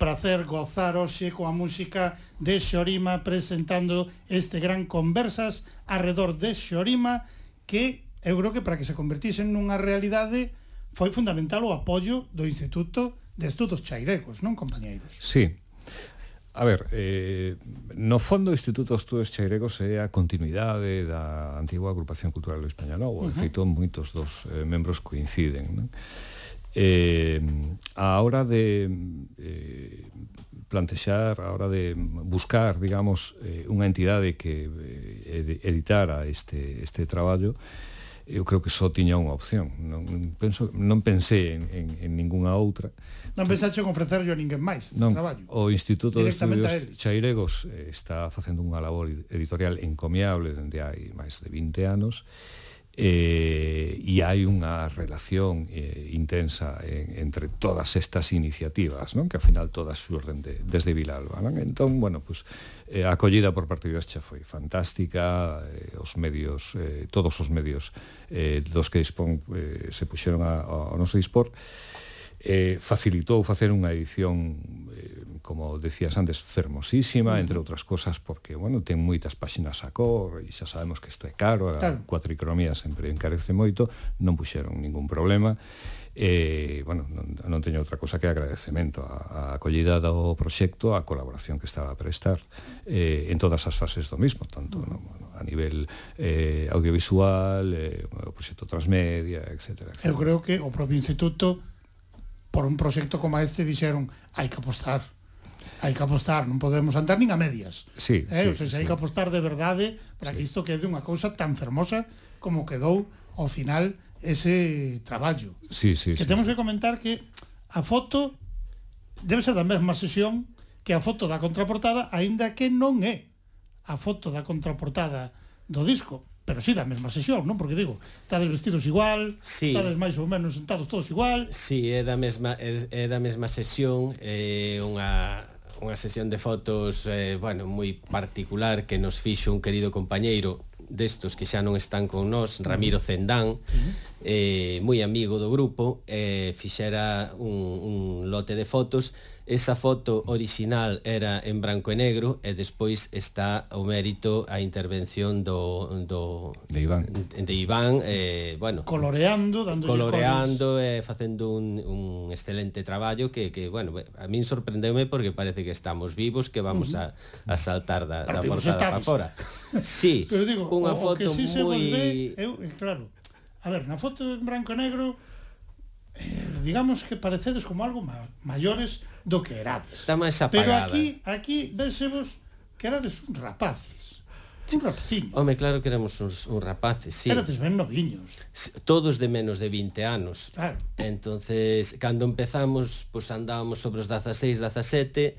prazer gozar hoxe coa música de Xorima presentando este gran conversas arredor de Xorima que eu creo que para que se convertisen nunha realidade foi fundamental o apoio do Instituto de Estudos Chairegos, non, compañeiros?
Sí. A ver, eh, no fondo o Instituto de Estudos Cheiregos é a continuidade da antiga agrupación cultural do Español, Novo, uh -huh. de feito moitos dos eh, membros coinciden, non? eh, a hora de eh, plantexar, a hora de buscar, digamos, eh, unha entidade que eh, editara este, este traballo, eu creo que só tiña unha opción. Non, penso, non pensei en, en, en ningunha outra.
Non pensaxe en ofrecerlo a ninguén máis non, traballo?
O Instituto de Estudios Chairegos eh, está facendo unha labor editorial encomiable dende hai máis de 20 anos eh, e hai unha relación eh, intensa en, entre todas estas iniciativas, non? que ao final todas surden de, desde Vilalba. Non? Entón, bueno, pues, eh, a acollida por parte de Ocha foi fantástica, eh, os medios, eh, todos os medios eh, dos que dispón, eh, se puxeron a, ao noso dispor, eh, facilitou facer unha edición como decías antes, fermosísima, uh -huh. entre outras cosas, porque, bueno, ten moitas páxinas a cor, e xa sabemos que isto é caro, claro. a cuatricromía sempre encarece moito, non puxeron ningún problema, e, bueno, non, non teño outra cosa que agradecemento a, a acollida do proxecto, a colaboración que estaba a prestar eh, en todas as fases do mismo, tanto no, bueno, a nivel eh, audiovisual, eh, o proxecto transmedia, etc.
Eu creo que o propio instituto por un proxecto como este dixeron hai que apostar hai que apostar, non podemos andar nin a medias.
Sí,
eh?
sí,
o sea,
se
hai sí. que apostar de verdade para sí. que isto quede unha cousa tan fermosa como quedou ao final ese traballo.
Sí, sí,
que
sí.
temos que comentar que a foto debe ser da mesma sesión que a foto da contraportada, aínda que non é a foto da contraportada do disco, pero si sí da mesma sesión, non? Porque digo, estades vestidos igual, sí. estades máis ou menos sentados todos igual.
Si, sí, é da mesma é, é da mesma sesión, é unha unha sesión de fotos eh, bueno, moi particular que nos fixo un querido compañeiro destos que xa non están con nós, Ramiro Zendán, eh, moi amigo do grupo, eh, fixera un, un lote de fotos Esa foto original era en branco e negro e despois está o mérito a intervención do, do
de Iván,
de Iván eh, bueno,
coloreando, dando
coloreando e eh, facendo un, un excelente traballo que, que bueno, a min sorprendeume porque parece que estamos vivos, que vamos uh -huh. a, a saltar da, Para da portada para fora. Sí,
Pero digo,
unha foto
sí
moi...
Eu, eh, claro, a ver, na foto en branco e negro eh, digamos que parecedes como algo ma maiores do que erades.
Ah, está máis apagada.
Pero aquí, aquí, vésemos que erades uns rapaces. Un rapaciño.
Home, claro que éramos uns, uns rapaces, sí.
Erades ben noviños.
Todos de menos de 20 anos.
Claro.
Entonces, cando empezamos, pois pues andábamos sobre os 16, 17,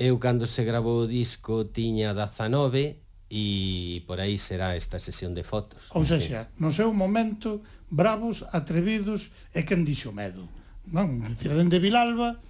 eu cando se grabou o disco tiña 19, e por aí será esta sesión de fotos.
Ou seja, no seu momento, bravos, atrevidos e quen dixo medo. Non, dicir, dende Vilalba,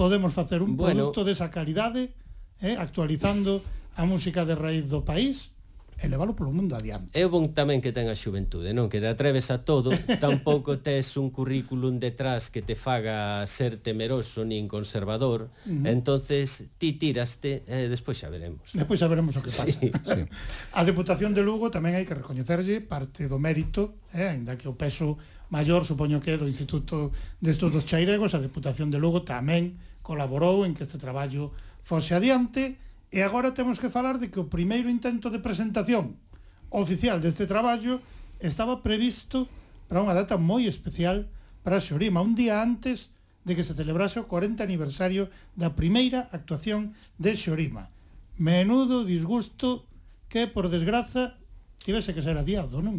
podemos facer un bueno, produto desa calidade, eh, actualizando a música de raíz do país e leválo polo mundo adiante.
É bon tamén que ten a xuventude, non? Que te atreves a todo, tampouco tes un currículum detrás que te faga ser temeroso nin conservador, uh -huh. entonces ti tiraste e eh, despois xa veremos.
Despois xa veremos o que pasa.
Sí, sí.
A Deputación de Lugo tamén hai que recoñecerlle parte do mérito, eh, aínda que o peso maior supoño que é do Instituto de Estudos Chairegos, a Deputación de Lugo tamén colaborou en que este traballo fose adiante e agora temos que falar de que o primeiro intento de presentación oficial deste traballo estaba previsto para unha data moi especial para Xorima, un día antes de que se celebrase o 40 aniversario da primeira actuación de Xorima. Menudo disgusto que, por desgraza, tivese que ser adiado, non?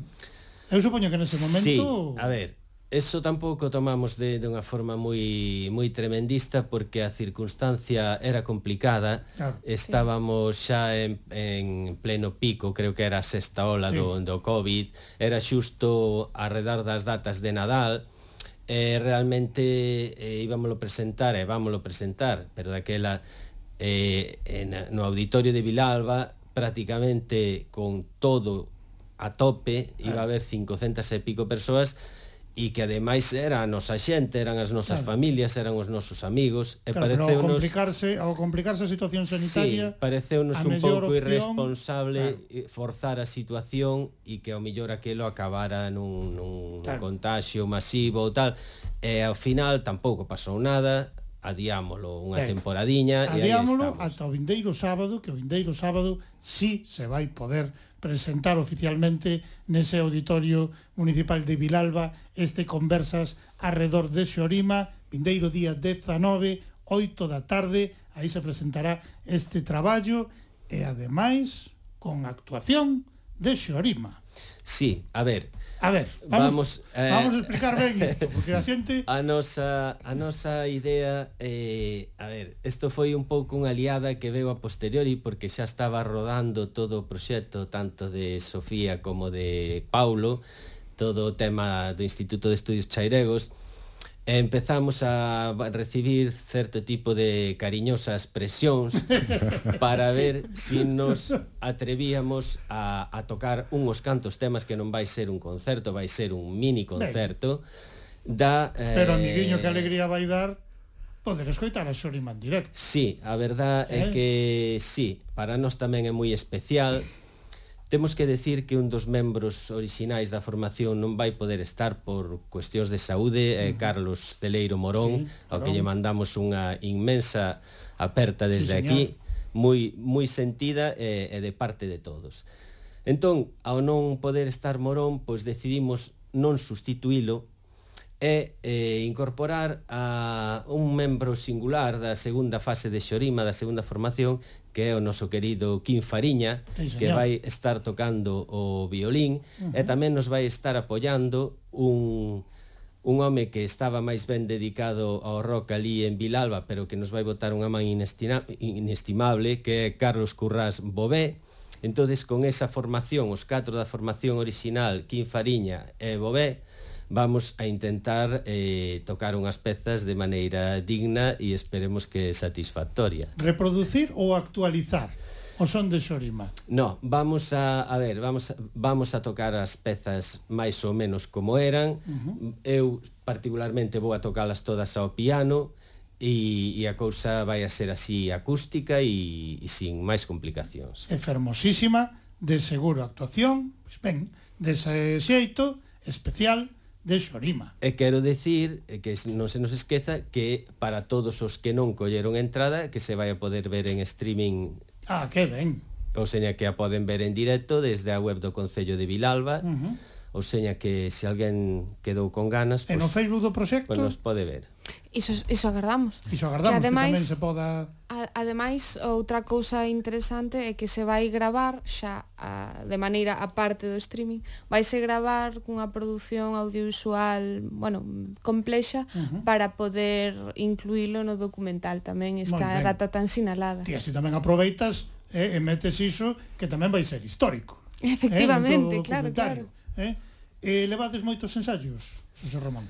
Eu supoño que nese momento...
Sí, a ver, eso tampouco tomamos de, de unha forma moi moi tremendista porque a circunstancia era complicada.
Claro.
Estábamos sí. xa en, en pleno pico, creo que era a sexta ola sí. do, do COVID, era xusto arredar das datas de Nadal, e eh, realmente eh, íbamoslo presentar, e eh, presentar, pero daquela eh, en, no auditorio de Vilalba prácticamente con todo a tope, claro. iba a haber 500 e pico persoas, e que ademais era a nosa xente, eran as nosas
claro.
familias, eran os nosos amigos e
claro, pareceunos ao complicarse, ao complicarse a situación sanitaria,
sí, pareceunos un pouco
opción,
irresponsable claro. forzar a situación e que ao mellor aquilo acabara nun nun
claro.
contagio masivo ou tal. E ao final tampouco pasou nada, adiámolo unha
ben,
temporadiña e aí estamos.
Adiámolo ata o vindeiro sábado, que o vindeiro sábado si sí se vai poder presentar oficialmente nese auditorio municipal de Vilalba este Conversas arredor de Xorima, vindeiro día 19, 8 da tarde, aí se presentará este traballo e ademais con actuación de Xorima.
Sí, a ver,
A ver, vamos,
vamos, eh,
vamos a explicar ben isto, porque a xente...
A nosa, a nosa idea, eh, a ver, isto foi un pouco unha aliada que veu a posteriori, porque xa estaba rodando todo o proxecto, tanto de Sofía como de Paulo, todo o tema do Instituto de Estudios Chairegos, empezamos a recibir certo tipo de cariñosas presións para ver se si nos atrevíamos a, a tocar unhos cantos temas que non vai ser un concerto, vai ser un mini concerto da eh,
Pero amiguinho que alegría vai dar poder escoitar a Shorima en directo.
Sí, a verdad é eh? que sí, para nós tamén é moi especial. Temos que decir que un dos membros orixinais da formación non vai poder estar por cuestións de saúde, eh, Carlos Celeiro Morón,
sí,
ao que lle mandamos unha inmensa aperta desde sí,
señor.
aquí, moi moi sentida e, e de parte de todos. Entón, ao non poder estar Morón, pois decidimos non sustituílo e eh, incorporar a un membro singular da segunda fase de Xorima, da segunda formación, que é o noso querido Quim Fariña,
sí,
que vai estar tocando o violín, uh -huh. e tamén nos vai estar apoiando un, un home que estaba máis ben dedicado ao rock ali en Vilalba, pero que nos vai botar unha man inestimable, que é Carlos Currás Bové. Entonces, con esa formación, os catro da formación original, Quim Fariña e Bové, vamos a intentar eh, tocar unhas pezas de maneira digna e esperemos que satisfactoria.
Reproducir ou actualizar? O son de Xorima.
No, vamos a, a ver, vamos vamos a tocar as pezas máis ou menos como eran. Uh -huh. Eu particularmente vou a tocalas todas ao piano e, e a cousa vai a ser así acústica e, e sin máis complicacións.
É fermosísima, de seguro actuación, pois ben, dese xeito especial de Xorima.
E quero decir que non se nos esqueza que para todos os que non colleron entrada que se vai a poder ver en streaming.
Ah, que ben.
Ou seña que a poden ver en directo desde a web do Concello de Vilalba.
Uh -huh.
Ou seña que se alguén quedou con ganas, pois, pues,
e no Facebook do proxecto,
pois nos pode ver.
Iso, iso agardamos.
Iso agardamos que,
ademais, que
tamén se poda...
A, ademais, outra cousa interesante é que se vai gravar xa a, de maneira aparte do streaming, vaise gravar cunha produción audiovisual, bueno, complexa uh -huh. para poder incluílo no documental tamén esta data tan sinalada.
Ti así tamén aproveitas eh, e metes iso que tamén vai ser histórico. Eh, Efectivamente, eh,
claro, claro.
Eh? E levades moitos ensaios, José Román?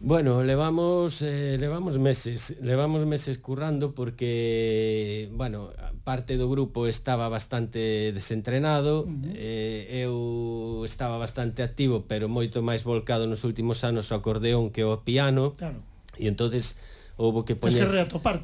Bueno, levamos eh, levamos meses, levamos meses currando porque bueno, parte do grupo estaba bastante desentrenado, uh -huh. eh, eu estaba bastante activo, pero moito máis volcado nos últimos anos ao acordeón que ao piano.
Claro.
E entonces houve que poñer,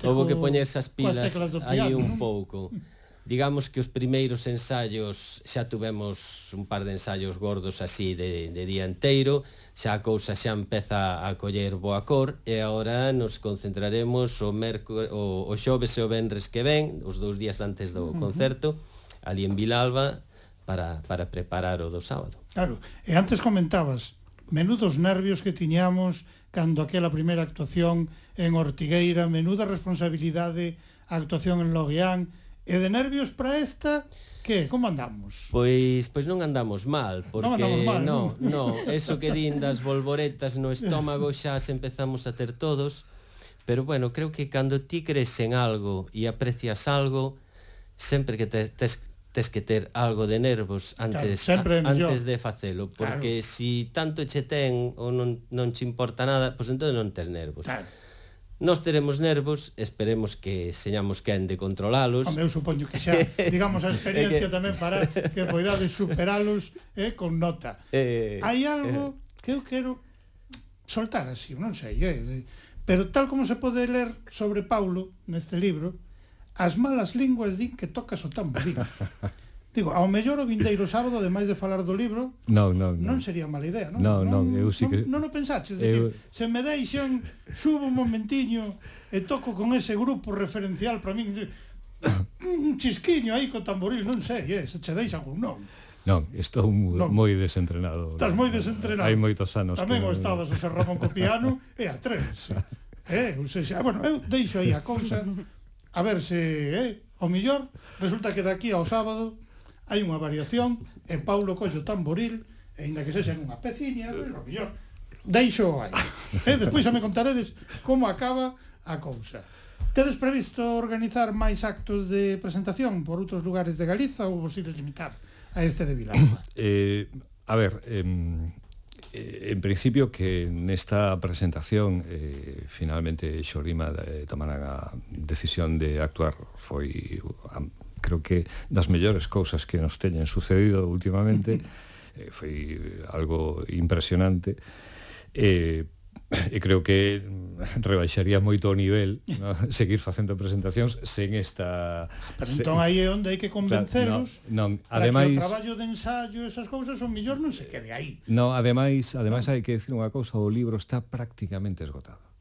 houve que poñerse esas pilas aí un pouco. Uh -huh digamos que os primeiros ensaios xa tuvemos un par de ensaios gordos así de, de día enteiro xa a cousa xa empeza a coller boa cor e agora nos concentraremos o, merco, o, o xoves e o venres que ven os dous días antes do concerto ali en Vilalba para, para preparar o do sábado.
Claro, e antes comentabas menudos nervios que tiñamos cando aquela primeira actuación en Ortigueira, menuda responsabilidade a actuación en Logueán, E de nervios para esta, que? Como andamos?
Pois pois non andamos mal, porque non,
andamos mal,
non,
non,
non, eso que din das bolboretas no estómago xa se empezamos a ter todos, pero bueno, creo que cando ti crees en algo e aprecias algo, sempre que te, tes, tes que ter algo de nervos antes
claro,
a, antes de facelo, porque claro. si tanto che ten ou non, non che importa nada, pois pues entón non tes nervos.
Claro
Nos teremos nervos, esperemos que señamos quen de controlalos.
Home, eu supoño que xa, digamos, a experiencia tamén para que poidades superalos eh, con nota.
Eh,
Hai algo eh. que eu quero soltar así, non sei, eh, pero tal como se pode ler sobre Paulo neste libro, as malas linguas din que tocas o tamborín. Digo, ao mellor o vindeiro sábado, ademais de falar do libro,
non, non,
non. non sería mala idea, non?
Non, non, eu sí que...
Non, non o pensaches, eu... Decir, se me deixan, subo un momentiño e toco con ese grupo referencial para min, un chisquiño aí co tamboril, non sei, eh, se che deixan un non.
Non, estou non. moi desentrenado.
Estás moi desentrenado.
Hai moitos anos.
Tamén que... o estabas o Ser Ramón co piano e a tres. eh, ou seja, bueno, eu deixo aí a cousa a ver se, eh, ao millor resulta que daqui ao sábado hai unha variación, e Paulo collo tamboril, e inda que sexen unha peciña, pois o mellor, deixo aí. E eh, despois xa me contaredes como acaba a cousa. Tedes previsto organizar máis actos de presentación por outros lugares de Galiza ou vos ides limitar a este de Vilalba?
Eh, a ver, eh, en principio que nesta presentación eh, finalmente Xorima eh, tomaran a decisión de actuar foi creo que das mellores cousas que nos teñen sucedido últimamente, eh, foi algo impresionante. Eh, e creo que rebaixaría moito o nivel no? seguir facendo presentacións sen esta...
Ah, pero entón aí é onde hai que convenceros
claro, non,
non, ademais, que o traballo de ensayo esas cousas son mellor non se quede aí.
No, ademais, ademais hai que decir unha cousa, o libro está prácticamente esgotado.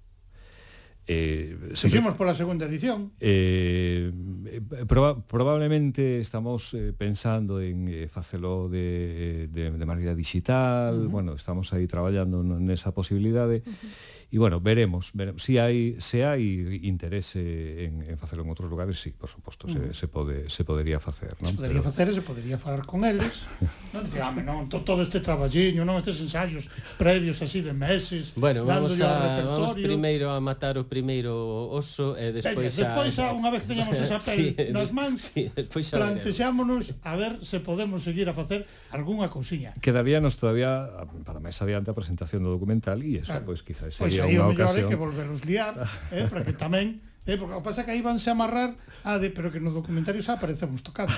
Eh, sempre, Fixemos pola segunda edición.
Eh, eh, proba, Probablemente estamos eh, pensando en eh, facelo de, eh, de, de maneira digital uh -huh. Bueno, estamos aí traballando nesa posibilidade. Uh -huh E, bueno, veremos, veremos. Si hai, se hai interese en, en facelo en outros lugares, sí, por suposto, se, mm. se, pode, se podería facer. Non?
Se podería Pero... facer e se podería falar con eles. non, dicir, ah, non, to, todo este traballiño, non estes ensaios previos así de meses,
bueno, vamos a, vamos primeiro a matar o primeiro oso e despois
Pelle, despois a... unha vez que teñamos esa pel sí, nas mans, sí, despois plantexámonos a ver se podemos seguir a facer algunha cousiña.
Quedaríanos todavía para máis adiante a presentación do documental e eso, claro. pois, quizás pois sería... Pois sería unha ocasión.
é que volverlos liar, eh, para que tamén Eh, porque o pasa que aí vanse amarrar a de, pero que no documentario xa aparecemos tocando.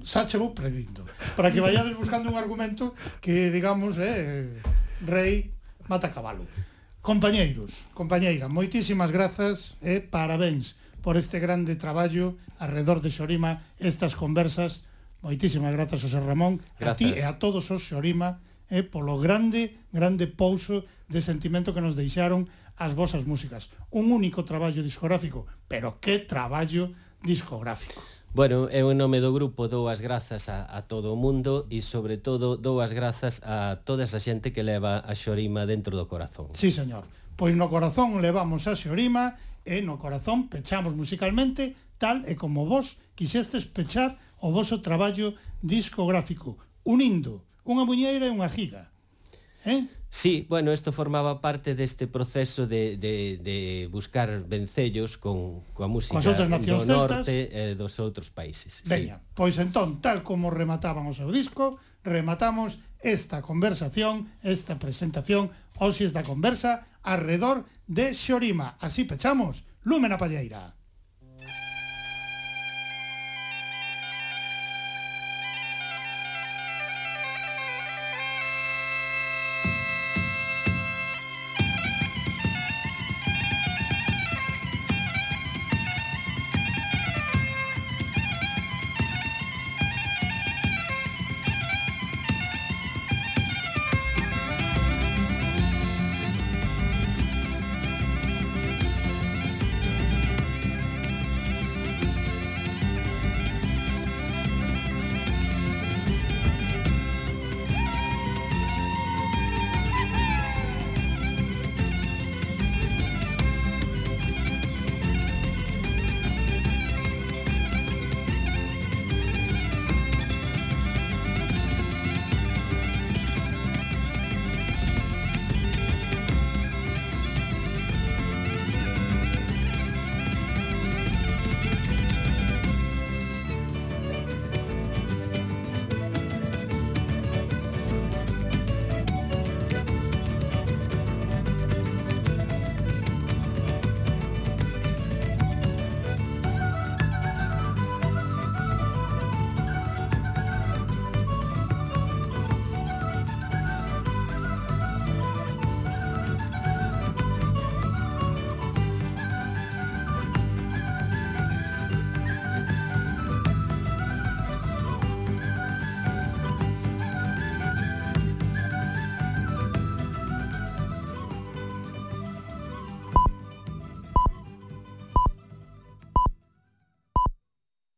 Xa che vou previndo. Para que vayades buscando un argumento que, digamos, eh, rei mata cabalo. Compañeiros, compañeira, moitísimas grazas e eh, parabéns por este grande traballo alrededor de Xorima, estas conversas. Moitísimas grazas, José Ramón,
grazas.
a ti e a todos os Xorima eh, polo grande, grande pouso de sentimento que nos deixaron as vosas músicas. Un único traballo discográfico, pero que traballo discográfico.
Bueno, eu en nome do grupo dou as grazas a, a todo o mundo e sobre todo dou as grazas a toda esa xente que leva a Xorima dentro do corazón.
Sí, señor. Pois no corazón levamos a Xorima e no corazón pechamos musicalmente tal e como vos quixestes pechar o voso traballo discográfico, unindo Unha muñeira e unha giga. Eh?
Sí, bueno, isto formaba parte deste proceso de, de, de buscar vencellos con, coa música
Cos nacións
do norte e eh, dos outros países.
Veña,
sí.
pois entón, tal como remataban o seu disco, rematamos esta conversación, esta presentación, hoxe esta conversa, alrededor de Xorima. Así pechamos, Lúmena Palleira.